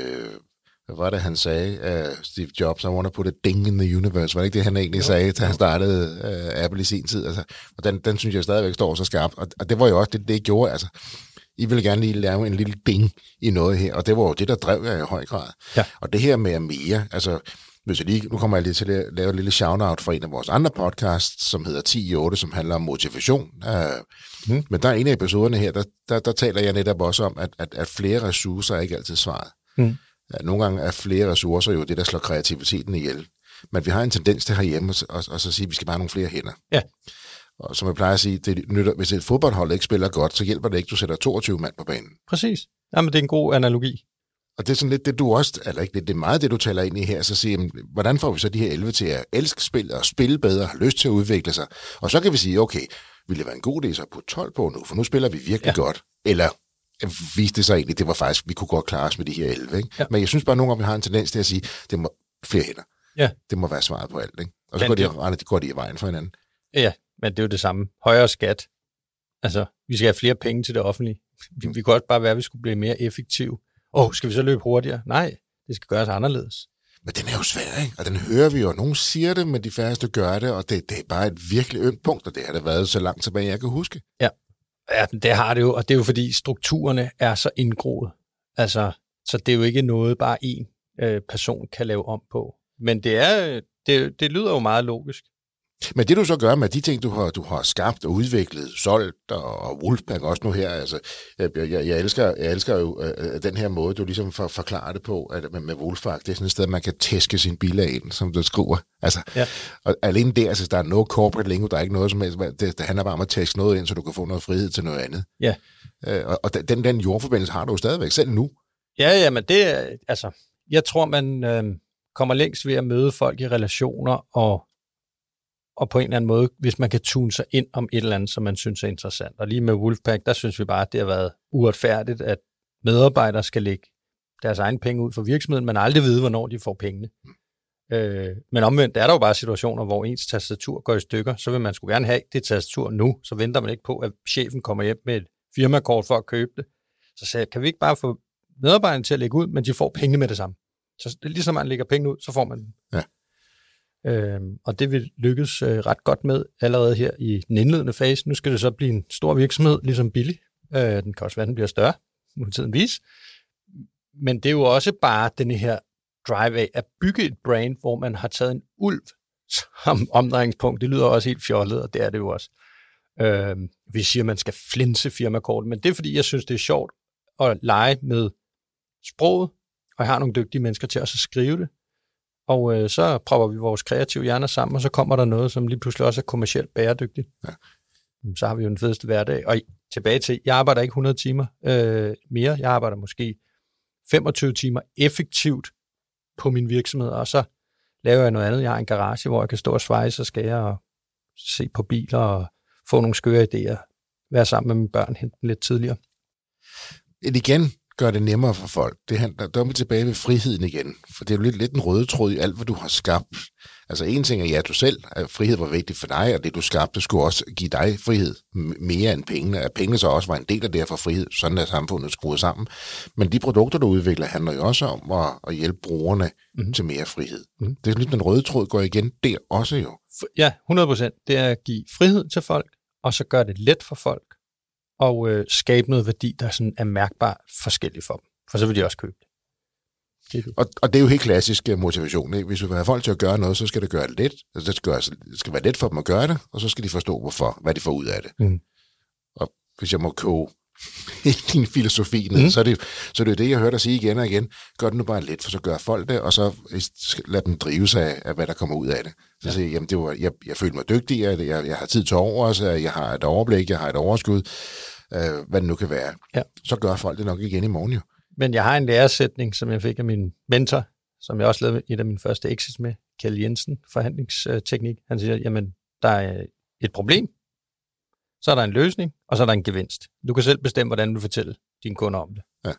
hvad var det, han sagde, uh, Steve Jobs, I want to put a ding in the universe. Var det ikke det, han egentlig jo. sagde, da han startede uh, Apple i sin tid? Altså, og den, den synes jeg stadigvæk står så skarpt. Og, og det var jo også det, det gjorde. Altså, I ville gerne lige lave en lille ding i noget her, og det var jo det, der drev jeg i høj grad. Ja. Og det her med mere, altså, hvis jeg lige, nu kommer jeg lige til at lave et lille shout-out for en af vores andre podcasts, som hedder 10 i 8, som handler om motivation. Uh, mm. Men der er en af episoderne her, der, der, der taler jeg netop også om, at, at, at flere ressourcer er ikke altid svaret. Mm. Ja, nogle gange er flere ressourcer jo det, der slår kreativiteten ihjel. Men vi har en tendens til herhjemme at, at, at, at sige, at vi skal bare have nogle flere hænder. Ja. Og som jeg plejer at sige, det nytter, hvis et fodboldhold ikke spiller godt, så hjælper det ikke, at du sætter 22 mand på banen. Præcis. Jamen, det er en god analogi. Og det er sådan lidt det, du også, eller ikke det, det er meget det, du taler ind i her, så siger, hvordan får vi så de her 11 til at elske spil og spille bedre, have lyst til at udvikle sig? Og så kan vi sige, okay, vil det være en god idé så at putte 12 på nu, for nu spiller vi virkelig ja. godt. Eller viste det sig egentlig, det var faktisk, vi kunne godt klare os med de her 11. Ikke? Ja. Men jeg synes bare, at nogle gange vi har en tendens til at sige, det må flere hænder. Ja. Det må være svaret på alt. Ikke? Og så går, de, det, går de i vejen for hinanden. Ja, men det er jo det samme. Højere skat. Altså, vi skal have flere penge til det offentlige. Vi, vi kunne også bare være, at vi skulle blive mere effektive. Åh, oh, skal vi så løbe hurtigere? Nej, det skal gøres anderledes. Men den er jo svær, ikke? Og den hører vi jo. Nogen siger det, men de færreste gør det, og det, det er bare et virkelig ømt punkt, og det har det været så langt tilbage, jeg kan huske. Ja ja, det har det jo, og det er jo fordi strukturerne er så indgroet. Altså, så det er jo ikke noget, bare en øh, person kan lave om på. Men det, er, øh, det, det lyder jo meget logisk. Men det du så gør med de ting, du har, du har skabt og udviklet, solgt og Wolfpack også nu her, altså, jeg, jeg, jeg, elsker, jeg elsker jo uh, den her måde, du ligesom for, forklarer det på, at med, med Wolfpack, det er sådan et sted, man kan tæske sin bilag ind, som du skriver. Altså, ja. Og alene der, altså, der er no corporate lingo, der er ikke noget som helst, det, det handler bare om at tæske noget ind, så du kan få noget frihed til noget andet. Ja. Uh, og, og den, den jordforbindelse har du jo stadigvæk, selv nu. Ja, ja, men det er, altså, jeg tror, man øh, kommer længst ved at møde folk i relationer og og på en eller anden måde, hvis man kan tune sig ind om et eller andet, som man synes er interessant. Og lige med Wolfpack, der synes vi bare, at det har været uretfærdigt, at medarbejdere skal lægge deres egen penge ud for virksomheden, men aldrig vide, hvornår de får pengene. Øh, men omvendt er der jo bare situationer, hvor ens tastatur går i stykker, så vil man skulle gerne have det tastatur nu, så venter man ikke på, at chefen kommer hjem med et firmakort for at købe det. Så sagde jeg, kan vi ikke bare få medarbejderne til at lægge ud, men de får penge med det samme. Så ligesom man lægger penge ud, så får man dem. Ja. Øh, og det vil lykkes øh, ret godt med allerede her i den indledende fase. Nu skal det så blive en stor virksomhed, ligesom Billy. Øh, den kan også være, at den bliver større, nu tiden vis. Men det er jo også bare den her drive af at bygge et brand, hvor man har taget en ulv som omdrejningspunkt. Det lyder også helt fjollet, og det er det jo også. Øh, vi siger, at man skal flinse firmakortet, men det er fordi, jeg synes, det er sjovt at lege med sproget, og jeg har nogle dygtige mennesker til også at skrive det. Og øh, så prøver vi vores kreative hjerner sammen, og så kommer der noget, som lige pludselig også er kommercielt bæredygtigt. Ja. Så har vi jo den fedeste hverdag. Og tilbage til, jeg arbejder ikke 100 timer øh, mere. Jeg arbejder måske 25 timer effektivt på min virksomhed, og så laver jeg noget andet. Jeg har en garage, hvor jeg kan stå og svejse og skære og se på biler og få nogle skøre idéer. Være sammen med mine børn, hente lidt tidligere. Igen, gør det nemmere for folk. Det handler, der er vi tilbage ved friheden igen, for det er jo lidt, lidt en røde tråd i alt, hvad du har skabt. Altså en ting er, ja, du selv, at frihed var vigtigt for dig, og det du skabte skulle også give dig frihed mere end pengene. At pengene så også var en del af det for frihed, sådan er samfundet skruet sammen. Men de produkter, du udvikler, handler jo også om at, at hjælpe brugerne mm-hmm. til mere frihed. Mm-hmm. Det er lidt den røde tråd går igen der også jo. Ja, 100 procent. Det er at give frihed til folk, og så gøre det let for folk og øh, skabe noget værdi, der sådan er mærkbart forskelligt for dem. For så vil de også købe det. det og, og det er jo helt klassisk uh, motivation. Ikke? Hvis du vil have folk til at gøre noget, så skal det gøre det let. Altså, det, skal gøre, det skal være let for dem at gøre det, og så skal de forstå, hvorfor, hvad de får ud af det. Mm. Og hvis jeg må koge *laughs* din filosofi ned, mm. så, er det, så er det det, jeg hørte dig sige igen og igen. Gør det nu bare let, for så gør folk det, og så lad dem drive sig af, af hvad der kommer ud af det. Så ja. siger jeg, jamen det var, jeg, jeg føler mig dygtig, jeg, jeg, jeg har tid til over, så jeg har et overblik, jeg har et overskud, øh, hvad det nu kan være. Ja. Så gør folk det nok igen i morgen jo. Men jeg har en læresætning, som jeg fik af min mentor, som jeg også lavede et af mine første exits med, Kjell Jensen, forhandlingsteknik. Han siger, jamen, der er et problem, så er der en løsning, og så er der en gevinst. Du kan selv bestemme, hvordan du fortæller dine kunder om det. Ja.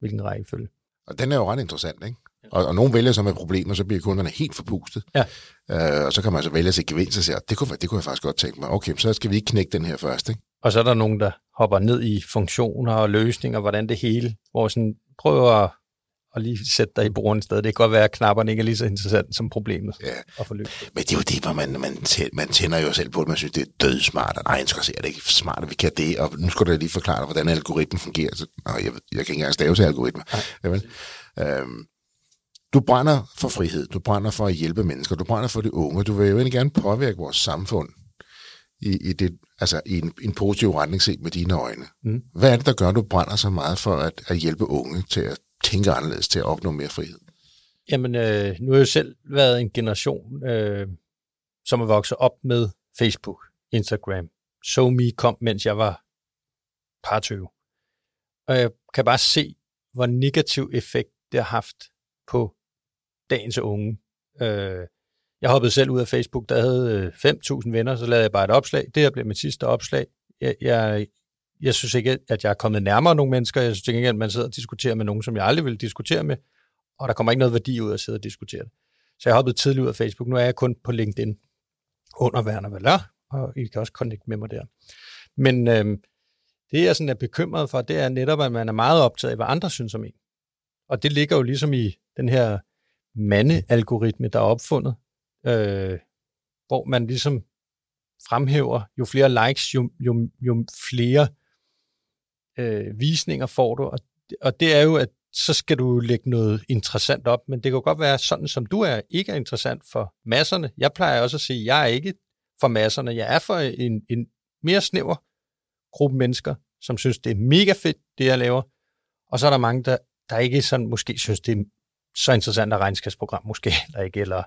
Hvilken rækkefølge. Og den er jo ret interessant, ikke? Og, og nogen vælger så med problemer, så bliver kunderne helt forpustet. Ja. Øh, og så kan man så vælge sig gevinst og sige, det kunne, det kunne jeg faktisk godt tænke mig. Okay, så skal vi ikke knække den her først, ikke? Og så er der nogen, der hopper ned i funktioner og løsninger, hvordan det hele, hvor sådan prøver at og lige sætte dig i brugeren sted. Det kan godt være, at knapperne ikke er lige så interessant som problemet ja. at få løst. Men det er jo det, hvor man, man, man tænder jo selv på det. Man synes, det er dødsmart. Nej, jeg skal se, det ikke smart, at vi kan det. Og nu skal du lige forklare, hvordan algoritmen fungerer. Så, jeg, jeg kan ikke engang stave til algoritmer. Jamen, øhm, du brænder for frihed. Du brænder for at hjælpe mennesker. Du brænder for de unge. Du vil jo egentlig gerne påvirke vores samfund i, i, det, altså i en, en positiv retning set med dine øjne. Mm. Hvad er det, der gør, at du brænder så meget for at, at hjælpe unge til at tænke anderledes, til at opnå mere frihed? Jamen, øh, nu har jeg jo selv været en generation, øh, som er vokset op med Facebook, Instagram. SoMe kom, mens jeg var par 20. Og jeg kan bare se, hvor negativ effekt det har haft på dagens unge. Øh, jeg hoppede selv ud af Facebook, der havde øh, 5.000 venner, så lavede jeg bare et opslag. Det her blev mit sidste opslag. Jeg, jeg, jeg synes ikke, at jeg er kommet nærmere nogle mennesker. Jeg synes ikke, at man sidder og diskuterer med nogen, som jeg aldrig vil diskutere med. Og der kommer ikke noget værdi ud af at sidde og diskutere det. Så jeg hoppede tidligt ud af Facebook. Nu er jeg kun på LinkedIn under Werner Valør, og I kan også connecte med mig der. Men øh, det, jeg sådan er bekymret for, det er netop, at man er meget optaget af, hvad andre synes om en. Og det ligger jo ligesom i den her mandealgoritme, der er opfundet, øh, hvor man ligesom fremhæver, jo flere likes, jo, jo, jo flere øh, Øh, visninger får du. Og, og det er jo, at så skal du lægge noget interessant op, men det kan godt være sådan, som du er, ikke er interessant for masserne. Jeg plejer også at sige, at jeg er ikke for masserne, jeg er for en, en mere snæver gruppe mennesker, som synes, det er mega fedt, det jeg laver. Og så er der mange, der, der ikke sådan måske synes, det er så interessant at regnskabsprogram måske, eller ikke, eller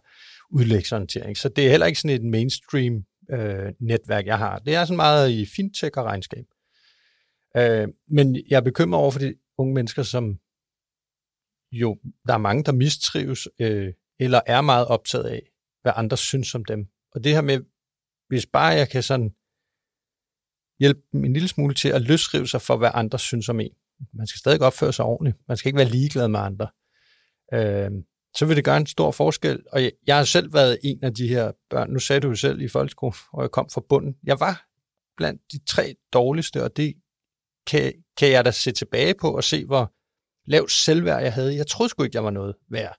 udlægsorientering. Så det er heller ikke sådan et mainstream øh, netværk, jeg har. Det er sådan meget i fintech og regnskab. Øh, men jeg er bekymret over for de unge mennesker, som jo, der er mange, der mistrives, øh, eller er meget optaget af, hvad andre synes om dem. Og det her med, hvis bare jeg kan sådan hjælpe dem en lille smule til at løsrive sig for, hvad andre synes om en. Man skal stadig opføre sig ordentligt. Man skal ikke være ligeglad med andre. Øh, så vil det gøre en stor forskel. Og jeg, jeg har selv været en af de her børn. Nu sagde du jo selv i folkeskolen, og jeg kom fra bunden. Jeg var blandt de tre dårligste, og det kan, kan jeg da se tilbage på og se, hvor lavt selvværd jeg havde. Jeg troede sgu ikke, jeg var noget værd.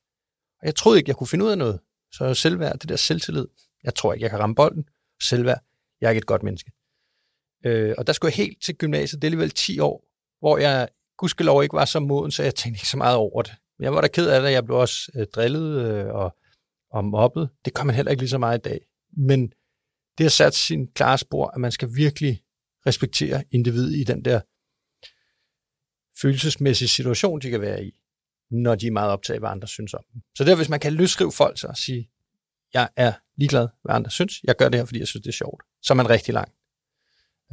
Og jeg troede ikke, jeg kunne finde ud af noget. Så selvværd, det der selvtillid. Jeg tror ikke, jeg kan ramme bolden. Selvværd, jeg er ikke et godt menneske. Øh, og der skulle jeg helt til gymnasiet, det er alligevel 10 år, hvor jeg gudskelov ikke var så moden, så jeg tænkte ikke så meget over det. Jeg var da ked af det, jeg blev også øh, drillet øh, og, og mobbet. Det gør man heller ikke lige så meget i dag. Men det har sat sin klare spor, at man skal virkelig respektere individet i den der følelsesmæssig situation, de kan være i, når de er meget optaget af, hvad andre synes om dem. Så der, hvis man kan løsrive folk så og sige, jeg er ligeglad, hvad andre synes, jeg gør det her, fordi jeg synes, det er sjovt, så er man rigtig langt.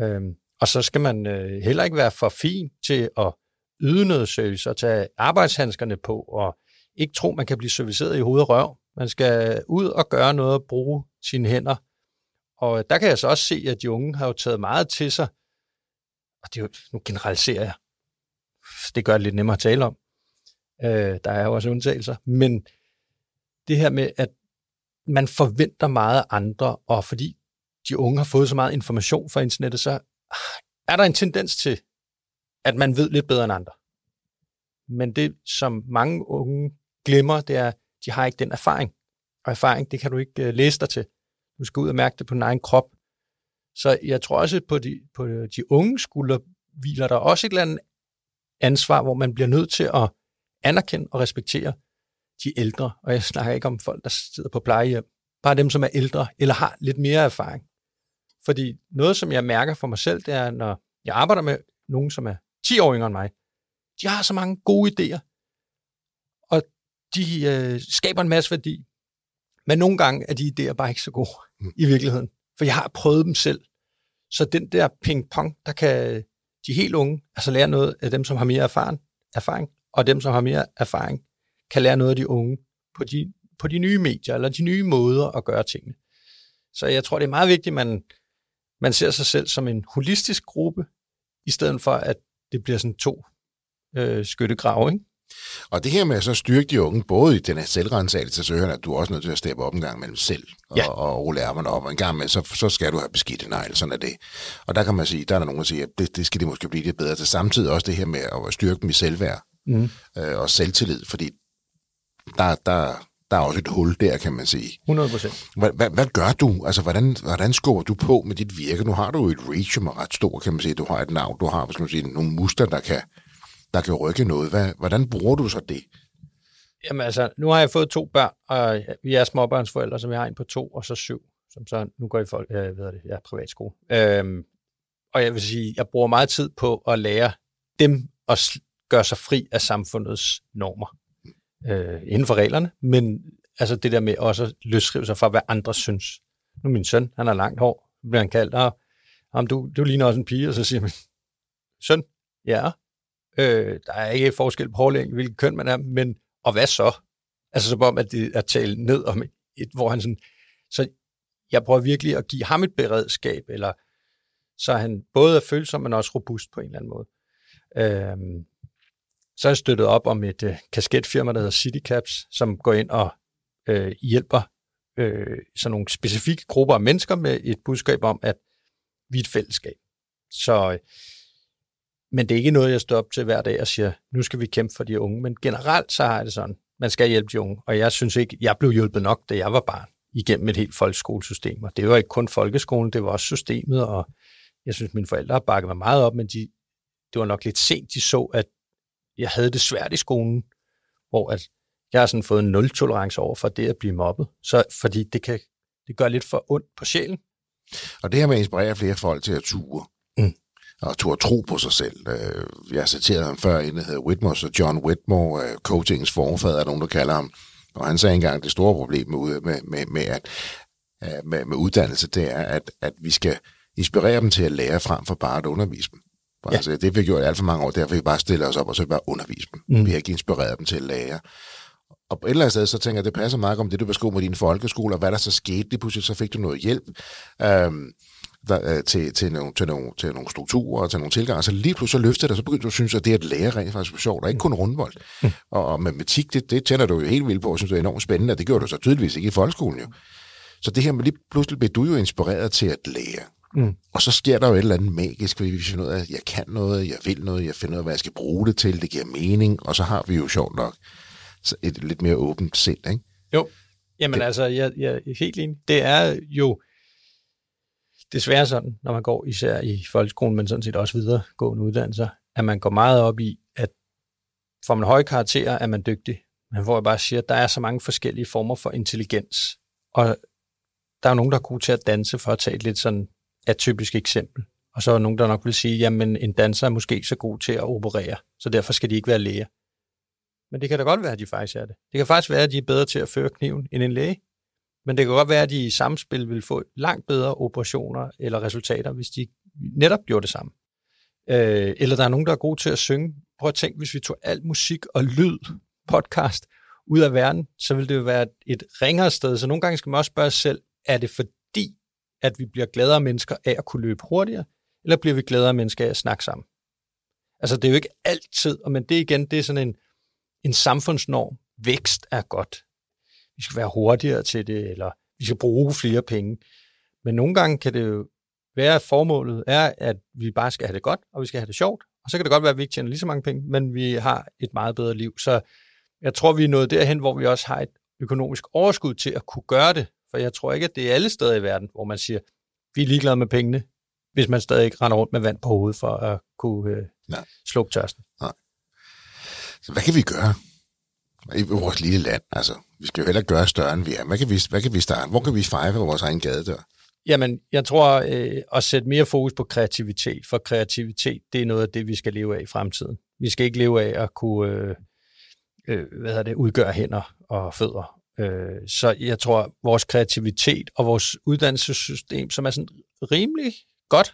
Øhm, og så skal man øh, heller ikke være for fin til at yde noget service og tage arbejdshandskerne på og ikke tro, man kan blive serviceret i hovedet og røv. Man skal ud og gøre noget og bruge sine hænder. Og der kan jeg så også se, at de unge har jo taget meget til sig. Og det er jo, nu generaliserer jeg. Det gør det lidt nemmere at tale om. Øh, der er jo også undtagelser. Men det her med, at man forventer meget af andre, og fordi de unge har fået så meget information fra internettet, så er der en tendens til, at man ved lidt bedre end andre. Men det, som mange unge glemmer, det er, at de har ikke den erfaring. Og erfaring, det kan du ikke øh, læse dig til. Du skal ud og mærke det på din egen krop. Så jeg tror også, på de, på de unge skuldre hviler der også et eller andet ansvar, hvor man bliver nødt til at anerkende og respektere de ældre. Og jeg snakker ikke om folk, der sidder på plejehjem. Bare dem, som er ældre eller har lidt mere erfaring. Fordi noget, som jeg mærker for mig selv, det er, når jeg arbejder med nogen, som er 10 år yngre end mig, de har så mange gode idéer, og de øh, skaber en masse værdi. Men nogle gange er de idéer bare ikke så gode mm. i virkeligheden, for jeg har prøvet dem selv. Så den der ping-pong, der kan de helt unge altså lære noget af dem, som har mere erfaring, erfaring, og dem, som har mere erfaring, kan lære noget af de unge på de, på de nye medier, eller de nye måder at gøre tingene. Så jeg tror, det er meget vigtigt, at man, man ser sig selv som en holistisk gruppe, i stedet for, at det bliver sådan to øh, skyttegrave, ikke? Og det her med at så styrke de unge, både i den her selvrensagelse, så hører at du er også nødt til at steppe op en gang mellem selv, og, ja. og rulle ærmerne op, og en gang med, så, så skal du have beskidt negl, sådan er det. Og der kan man sige, der er der nogen, der siger, at det, det skal det måske blive lidt bedre til. Samtidig også det her med at styrke dem i selvværd mm. øh, og selvtillid, fordi der, der, der er også et hul der, kan man sige. 100 procent. Hvad, hvad, hvad gør du? Altså, hvordan, hvordan skubber du på med dit virke? Nu har du jo et reach, som er ret stor, kan man sige. Du har et navn, du har skal man sige, nogle muskler, der kan, der kan rykke noget. Hvad, hvordan bruger du så det? Jamen altså, nu har jeg fået to børn, og vi er småbørnsforældre, som jeg har en på to, og så syv, som så nu går i folk, øh, jeg ved det, jeg er privatskole. Øhm, og jeg vil sige, jeg bruger meget tid på at lære dem at gøre sig fri af samfundets normer øh, inden for reglerne, men altså det der med også at løsrive sig fra, hvad andre synes. Nu min søn, han har langt hår, bliver han kaldt, ah, om du, du ligner også en pige, og så siger man, søn, ja, øh, der er ikke forskel på hårlængde, hvilket køn man er, men og hvad så? Altså som om, at det er talt ned om et, hvor han sådan, så jeg prøver virkelig at give ham et beredskab, eller så han både er følsom, men også robust på en eller anden måde. Øh, så er jeg støttet op om et øh, kasketfirma, der hedder CityCaps, som går ind og øh, hjælper øh, sådan nogle specifikke grupper af mennesker med et budskab om, at vi er et fællesskab. Så, men det er ikke noget, jeg står op til hver dag og siger, nu skal vi kæmpe for de unge. Men generelt så har jeg det sådan, man skal hjælpe de unge. Og jeg synes ikke, jeg blev hjulpet nok, da jeg var barn, igennem et helt folkeskolesystem. Og det var ikke kun folkeskolen, det var også systemet, og jeg synes, mine forældre har bakket mig meget op, men de, det var nok lidt sent, de så, at jeg havde det svært i skolen, hvor at jeg har sådan fået en nul-tolerance over for det at blive mobbet. Så, fordi det kan det gør lidt for ondt på sjælen. Og det her med at inspirere flere folk til at ture, mm. Og turde tro på sig selv. Øh, jeg har citeret ham før, en der hedder Whitmore, så John Whitmore, øh, coachings forfader, er nogen, der kalder ham. Og han sagde engang, at det store problem med, med, med, med, at, øh, med, med uddannelse, det er, at, at vi skal inspirere dem til at lære frem for bare at undervise dem. Ja. Altså, det har vi gjort alt for mange år, derfor vi bare stille os op og så bare undervise dem. Mm. Vi har ikke inspireret dem til at lære. Og på et eller andet sted, så tænker jeg, det passer meget om det, du beskriver med dine folkeskoler. Hvad der så skete, lige pludselig så fik du noget hjælp øhm, der, øh, til, til, nogle, til, nogle, til nogle strukturer og til nogle tilgange. Så lige pludselig så løftede det, så begyndte du at synes, at det at lære rent faktisk var sjovt, og ikke kun rundbold. Mm. Og, og matematik, det, det tænder du jo helt vildt på, og synes, det er enormt spændende, og det gjorde du så tydeligvis ikke i folkeskolen jo. Så det her med lige pludselig blev du jo inspireret til at lære. Mm. Og så sker der jo et eller andet magisk, fordi vi finder ud af, at jeg kan noget, jeg vil noget, jeg finder ud af, hvad jeg skal bruge det til, det giver mening, og så har vi jo sjovt nok et lidt mere åbent sind, ikke? Jo, jamen det. altså, jeg, jeg er helt enig. Det er jo desværre sådan, når man går især i folkeskolen, men sådan set også videregående uddannelser, at man går meget op i, at får man høje karakterer, er man dygtig. Men hvor jeg bare siger, at der er så mange forskellige former for intelligens. Og der er jo nogen, der er gode til at danse, for at tage et lidt sådan atypisk eksempel. Og så er nogen, der nok vil sige, jamen en danser er måske ikke så god til at operere, så derfor skal de ikke være læger. Men det kan da godt være, at de faktisk er det. Det kan faktisk være, at de er bedre til at føre kniven end en læge. Men det kan godt være, at de i samspil vil få langt bedre operationer eller resultater, hvis de netop gjorde det samme. Øh, eller der er nogen, der er gode til at synge. Prøv at tænke, hvis vi tog alt musik og lyd, podcast, ud af verden, så ville det jo være et ringere sted. Så nogle gange skal man også spørge sig selv, er det fordi, at vi bliver gladere mennesker af at kunne løbe hurtigere, eller bliver vi gladere mennesker af at snakke sammen? Altså, det er jo ikke altid, men det igen, det er sådan en, en samfundsnorm. Vækst er godt. Vi skal være hurtigere til det, eller vi skal bruge flere penge. Men nogle gange kan det jo være, at formålet er, at vi bare skal have det godt, og vi skal have det sjovt. Og så kan det godt være, at vi ikke tjener lige så mange penge, men vi har et meget bedre liv. Så jeg tror, vi er nået derhen, hvor vi også har et økonomisk overskud til at kunne gøre det. For jeg tror ikke, at det er alle steder i verden, hvor man siger, vi er ligeglade med pengene, hvis man stadig ikke render rundt med vand på hovedet for at kunne øh, slukke tørsten. Nej. Så hvad kan vi gøre i vores lille land? Altså, vi skal jo heller gøre større, end vi er. Hvad kan vi, hvad kan vi starte? Hvor kan vi fejre vores egen gadedør? Jamen, jeg tror øh, at sætte mere fokus på kreativitet, for kreativitet, det er noget af det, vi skal leve af i fremtiden. Vi skal ikke leve af at kunne øh, øh, hvad hedder det, udgøre hænder og fødder. Øh, så jeg tror, vores kreativitet og vores uddannelsessystem, som er sådan rimelig godt,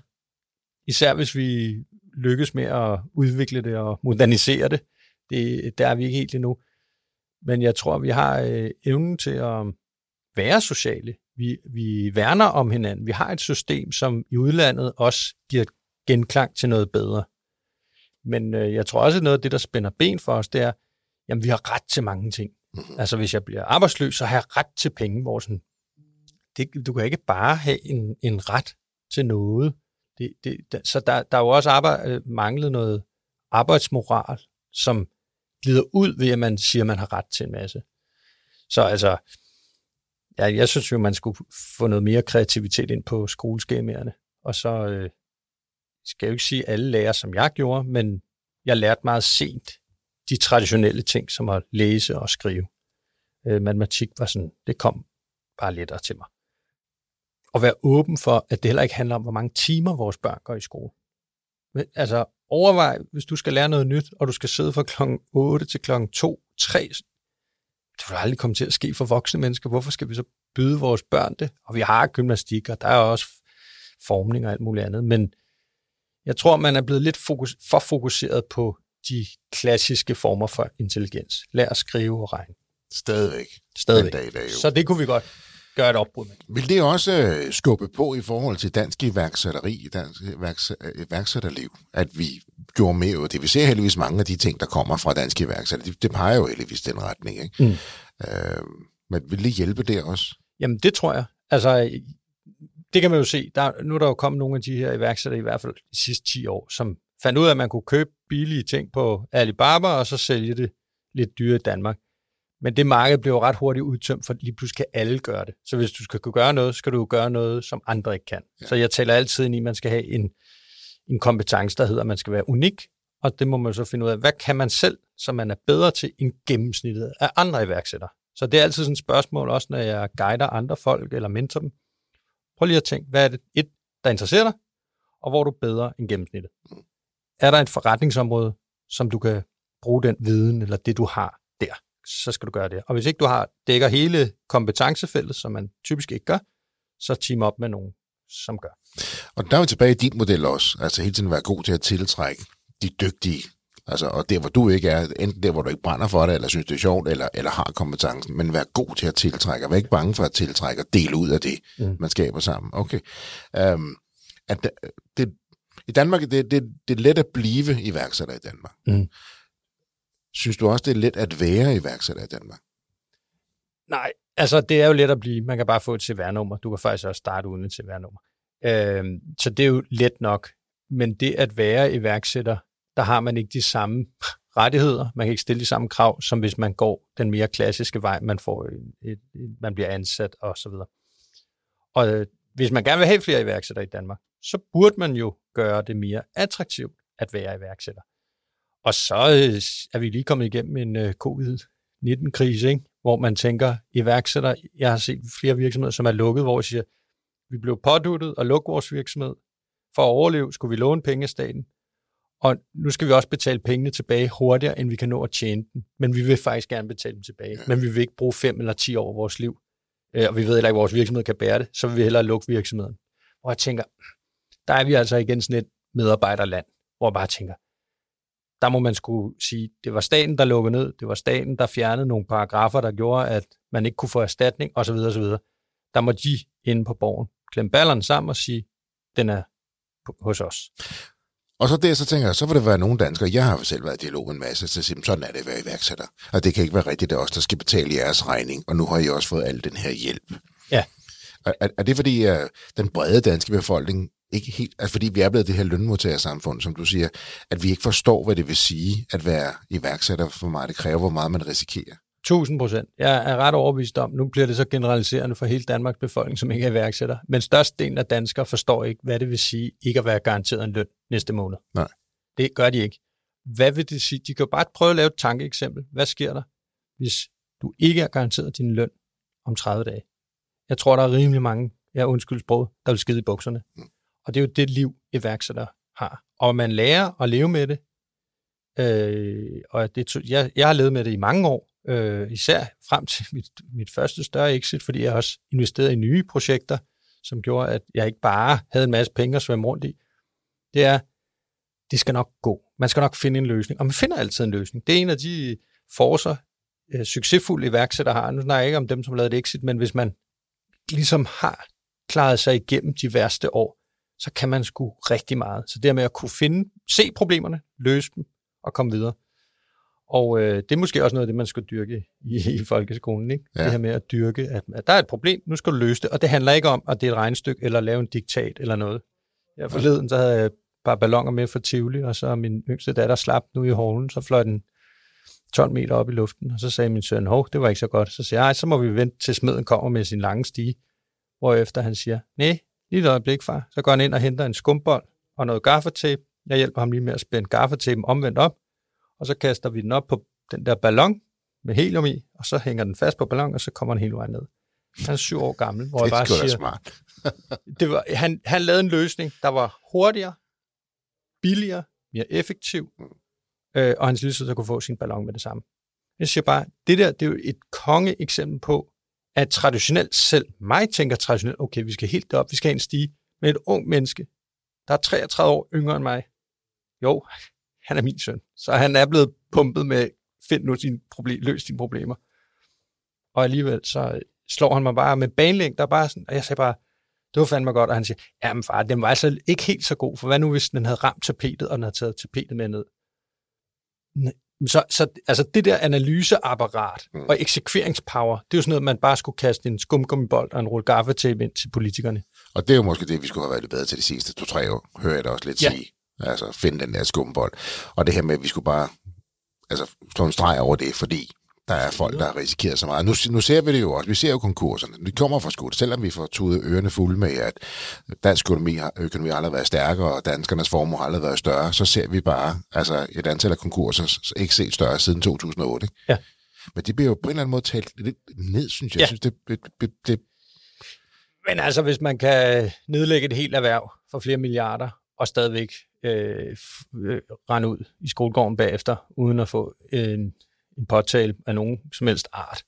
især hvis vi lykkes med at udvikle det og modernisere det, det, der er vi ikke helt endnu. Men jeg tror, vi har øh, evnen til at være sociale. Vi, vi værner om hinanden. Vi har et system, som i udlandet også giver genklang til noget bedre. Men øh, jeg tror også, at noget af det, der spænder ben for os, det er, jamen vi har ret til mange ting. Mm-hmm. Altså hvis jeg bliver arbejdsløs, så har jeg ret til penge. Hvor sådan, det, du kan ikke bare have en, en ret til noget. Det, det, så der, der er jo også arbejde, øh, manglet noget arbejdsmoral, som glider ud ved, at man siger, at man har ret til en masse. Så altså, ja, jeg synes jo, man skulle få noget mere kreativitet ind på skoleskemaerne. Og så øh, skal jeg jo ikke sige alle lærer, som jeg gjorde, men jeg lærte meget sent de traditionelle ting, som at læse og skrive. Øh, matematik var sådan, det kom bare lettere til mig. Og være åben for, at det heller ikke handler om, hvor mange timer vores børn går i skole. Men, altså, overvej, hvis du skal lære noget nyt, og du skal sidde fra klokken 8 til klokken 2, 3, det vil aldrig komme til at ske for voksne mennesker. Hvorfor skal vi så byde vores børn det? Og vi har gymnastik, og der er også formning og alt muligt andet. Men jeg tror, man er blevet lidt fokus, for fokuseret på de klassiske former for intelligens. Lær at skrive og regne. Stadigvæk. Stadigvæk. Dag, dag, Så det kunne vi godt gøre et opbrud med. Vil det også øh, skubbe på i forhold til dansk iværksætteri, dansk iværksætterliv, at vi gjorde mere det? Vi ser heldigvis mange af de ting, der kommer fra dansk iværksætter. Det, det peger jo heldigvis den retning. Ikke? Mm. Øh, men vil det hjælpe der også? Jamen, det tror jeg. Altså, det kan man jo se. Der, nu er der jo kommet nogle af de her iværksættere, i hvert fald de sidste 10 år, som fandt ud af, at man kunne købe billige ting på Alibaba, og så sælge det lidt dyre i Danmark. Men det marked blev ret hurtigt udtømt, for lige pludselig kan alle gøre det. Så hvis du skal kunne gøre noget, skal du gøre noget, som andre ikke kan. Ja. Så jeg taler altid ind i, at man skal have en, en kompetence, der hedder, at man skal være unik, og det må man så finde ud af, hvad kan man selv, så man er bedre til end gennemsnittet af andre iværksættere. Så det er altid sådan et spørgsmål, også når jeg guider andre folk eller mentor dem. Prøv lige at tænke, hvad er det, et, der interesserer dig, og hvor er du bedre end gennemsnittet? Er der et forretningsområde, som du kan bruge den viden eller det, du har der, så skal du gøre det. Og hvis ikke du har dækker hele kompetencefeltet, som man typisk ikke gør, så team op med nogen, som gør. Og der er vi tilbage i din model også. Altså hele tiden være god til at tiltrække de dygtige. Altså, og der, hvor du ikke er, enten der, hvor du ikke brænder for det, eller synes, det er sjovt, eller, eller har kompetencen, men vær god til at tiltrække, og vær ikke bange for at tiltrække og dele ud af det, mm. man skaber sammen. Okay. Um, at det, I Danmark, det, det, det er let at blive iværksætter i Danmark. Mm. Synes du også, det er let at være iværksætter i Danmark? Nej, altså det er jo let at blive. Man kan bare få et CVR-nummer. Du kan faktisk også starte uden et CVR-nummer. Øh, så det er jo let nok. Men det at være iværksætter, der har man ikke de samme rettigheder. Man kan ikke stille de samme krav, som hvis man går den mere klassiske vej, man får et, et, man bliver ansat og så videre. Og øh, hvis man gerne vil have flere iværksættere i Danmark, så burde man jo gøre det mere attraktivt at være iværksætter. Og så øh, er vi lige kommet igennem en øh, covid-19-krise, ikke? hvor man tænker, iværksætter, jeg har set flere virksomheder, som er lukket, hvor jeg siger, vi blev påduttet og lukke vores virksomhed. For at overleve skulle vi låne penge af staten, og nu skal vi også betale pengene tilbage hurtigere, end vi kan nå at tjene dem. Men vi vil faktisk gerne betale dem tilbage. Men vi vil ikke bruge fem eller ti år af vores liv. Øh, og vi ved heller ikke, at vores virksomhed kan bære det. Så vil vi hellere lukke virksomheden. Og jeg tænker, der er vi altså igen sådan et medarbejderland, hvor jeg bare tænker, der må man skulle sige, det var staten, der lukkede ned, det var staten, der fjernede nogle paragrafer, der gjorde, at man ikke kunne få erstatning, osv. osv. Der må de inde på borgen klemme ballerne sammen og sige, den er hos os. Og så der, så tænker jeg, så vil det være nogle danskere, jeg har selv været i dialog med en masse, så siger, sådan er det at være iværksætter. Og det kan ikke være rigtigt, det er os, der skal betale jeres regning, og nu har I også fået al den her hjælp. Ja. Er, er det fordi, at den brede danske befolkning ikke helt, altså fordi vi er blevet det her lønmodtagersamfund, som du siger, at vi ikke forstår, hvad det vil sige at være iværksætter, for meget det kræver, hvor meget man risikerer. 1000 procent. Jeg er ret overbevist om, nu bliver det så generaliserende for hele Danmarks befolkning, som ikke er iværksætter, men størstedelen af danskere forstår ikke, hvad det vil sige ikke at være garanteret en løn næste måned. Nej. Det gør de ikke. Hvad vil det sige? De kan jo bare prøve at lave et tankeeksempel. Hvad sker der, hvis du ikke er garanteret din løn om 30 dage? Jeg tror, der er rimelig mange, jeg undskyld sproget, der vil skide i bukserne. Mm. Og det er jo det liv, iværksætter har. Og man lærer at leve med det. Øh, og det, jeg, jeg har levet med det i mange år, øh, især frem til *laughs* mit, mit første større exit, fordi jeg også investerede i nye projekter, som gjorde, at jeg ikke bare havde en masse penge at svømme rundt i. Det er, det skal nok gå. Man skal nok finde en løsning, og man finder altid en løsning. Det er en af de forser, øh, succesfulde iværksætter har. Nu snakker jeg ikke om dem, som lavede et exit, men hvis man ligesom har klaret sig igennem de værste år, så kan man sgu rigtig meget. Så det med at kunne finde, se problemerne, løse dem og komme videre. Og øh, det er måske også noget af det, man skal dyrke i, i folkeskolen. Ikke? Ja. Det her med at dyrke, at, at der er et problem, nu skal du løse det. Og det handler ikke om, at det er et regnstykke, eller lave en diktat, eller noget. Jeg forleden, så havde jeg par ballonger med for Tivoli, og så min yngste datter slap nu i hålen, så fløj den 12 meter op i luften, og så sagde min søn, hov, det var ikke så godt. Så siger jeg, så må vi vente til smeden kommer med sin lange stige, hvorefter han siger, nej, Lige et øjeblik, far. Så går han ind og henter en skumbold og noget gaffatape. Jeg hjælper ham lige med at spænde gaffatapen omvendt op, og så kaster vi den op på den der ballon med helium i, og så hænger den fast på ballon, og så kommer den hele vejen ned. Han er syv år gammel, hvor *laughs* det jeg bare siger... smart. *laughs* det var, han, han lavede en løsning, der var hurtigere, billigere, mere effektiv, øh, og hans lille så kunne få sin ballon med det samme. Jeg siger bare, det der, det er jo et konge eksempel på, at traditionelt selv, mig tænker traditionelt, okay, vi skal helt op, vi skal have en stige, med et ung menneske, der er 33 år yngre end mig. Jo, han er min søn, så han er blevet pumpet med, find nu din problem, løs dine problemer. Og alligevel så øh, slår han mig bare med banelæng, der bare sådan, og jeg sagde bare, det var fandme godt, og han siger, jamen far, den var altså ikke helt så god, for hvad nu hvis den havde ramt tapetet, og den havde taget tapetet med ned? Så, så altså det der analyseapparat mm. og eksekveringspower, det er jo sådan noget, man bare skulle kaste en skumgummibold og en rulle gaffetape ind til politikerne. Og det er jo måske det, vi skulle have været lidt bedre til de sidste to-tre år, hører jeg da også lidt ja. sige. Altså finde den der skumbold. Og det her med, at vi skulle bare altså, slå en streg over det, fordi der er folk, der har risikeret så meget. Nu, nu ser vi det jo også. Vi ser jo konkurserne. Vi kommer fra skudt, selvom vi får tudet ørerne fulde med, at dansk økonomi, har- økonomi har aldrig været stærkere, og danskernes formue har aldrig været større, så ser vi bare altså, et antal af konkurser ikke set større siden 2008. Ikke? Ja. Men det bliver jo på en eller anden måde talt lidt ned, synes jeg. Ja. Jeg synes, det, det, det, det, Men altså, hvis man kan nedlægge et helt erhverv for flere milliarder, og stadigvæk øh, øh, rende ud i skolegården bagefter, uden at få en, en påtale af nogen som helst art,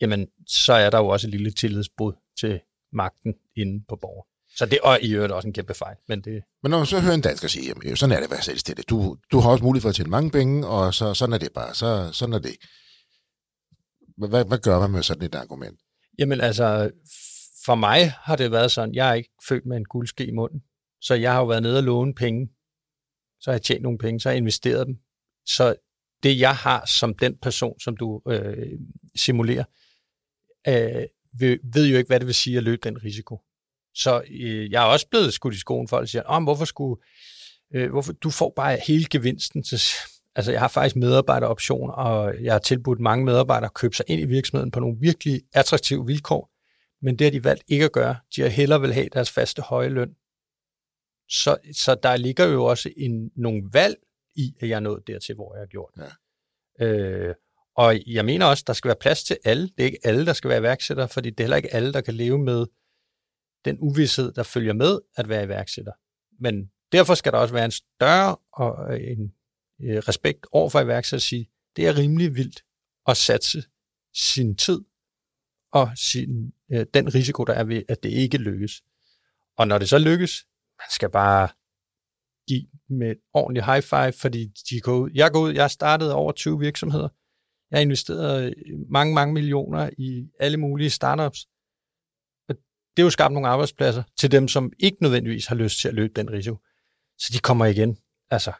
jamen, så er der jo også et lille tillidsbrud til magten inde på borger. Så det og i øvrigt også en kæmpe fejl. Men det, Men når man så hører en dansker sige, jamen, sådan er det at være selvstændig. Du, du har også mulighed for at tjene mange penge, og så, sådan er det bare. Så, sådan er det. Hvad- Hvad, gør man med sådan et argument? Jamen altså, for mig har det været sådan, jeg er ikke født med en guldske i munden, så jeg har jo været nede og låne penge, så har jeg tjent nogle penge, så har jeg investeret dem. Så det jeg har som den person, som du øh, simulerer, øh, ved, ved jo ikke, hvad det vil sige at løbe den risiko. Så øh, jeg er også blevet skudt i skoen, folk siger, oh, hvorfor skulle, øh, hvorfor, du får bare hele gevinsten. Til, altså jeg har faktisk medarbejderoption, og jeg har tilbudt mange medarbejdere at købe sig ind i virksomheden på nogle virkelig attraktive vilkår, men det har de valgt ikke at gøre. De har hellere vil have deres faste høje løn. Så, så der ligger jo også en, nogle valg i, at jeg er nået dertil, hvor jeg har gjort. Ja. Øh, og jeg mener også, der skal være plads til alle. Det er ikke alle, der skal være iværksættere, fordi det er heller ikke alle, der kan leve med den uvidshed, der følger med at være iværksætter. Men derfor skal der også være en større og en øh, respekt over for iværksætter at sige, det er rimelig vildt at satse sin tid og sin, øh, den risiko, der er ved, at det ikke lykkes. Og når det så lykkes, man skal bare give med et ordentligt high five, fordi de går ud. Jeg går ud, jeg har startet over 20 virksomheder. Jeg har investeret mange, mange millioner i alle mulige startups. Og det er jo skabt nogle arbejdspladser til dem, som ikke nødvendigvis har lyst til at løbe den risiko. Så de kommer igen. Altså,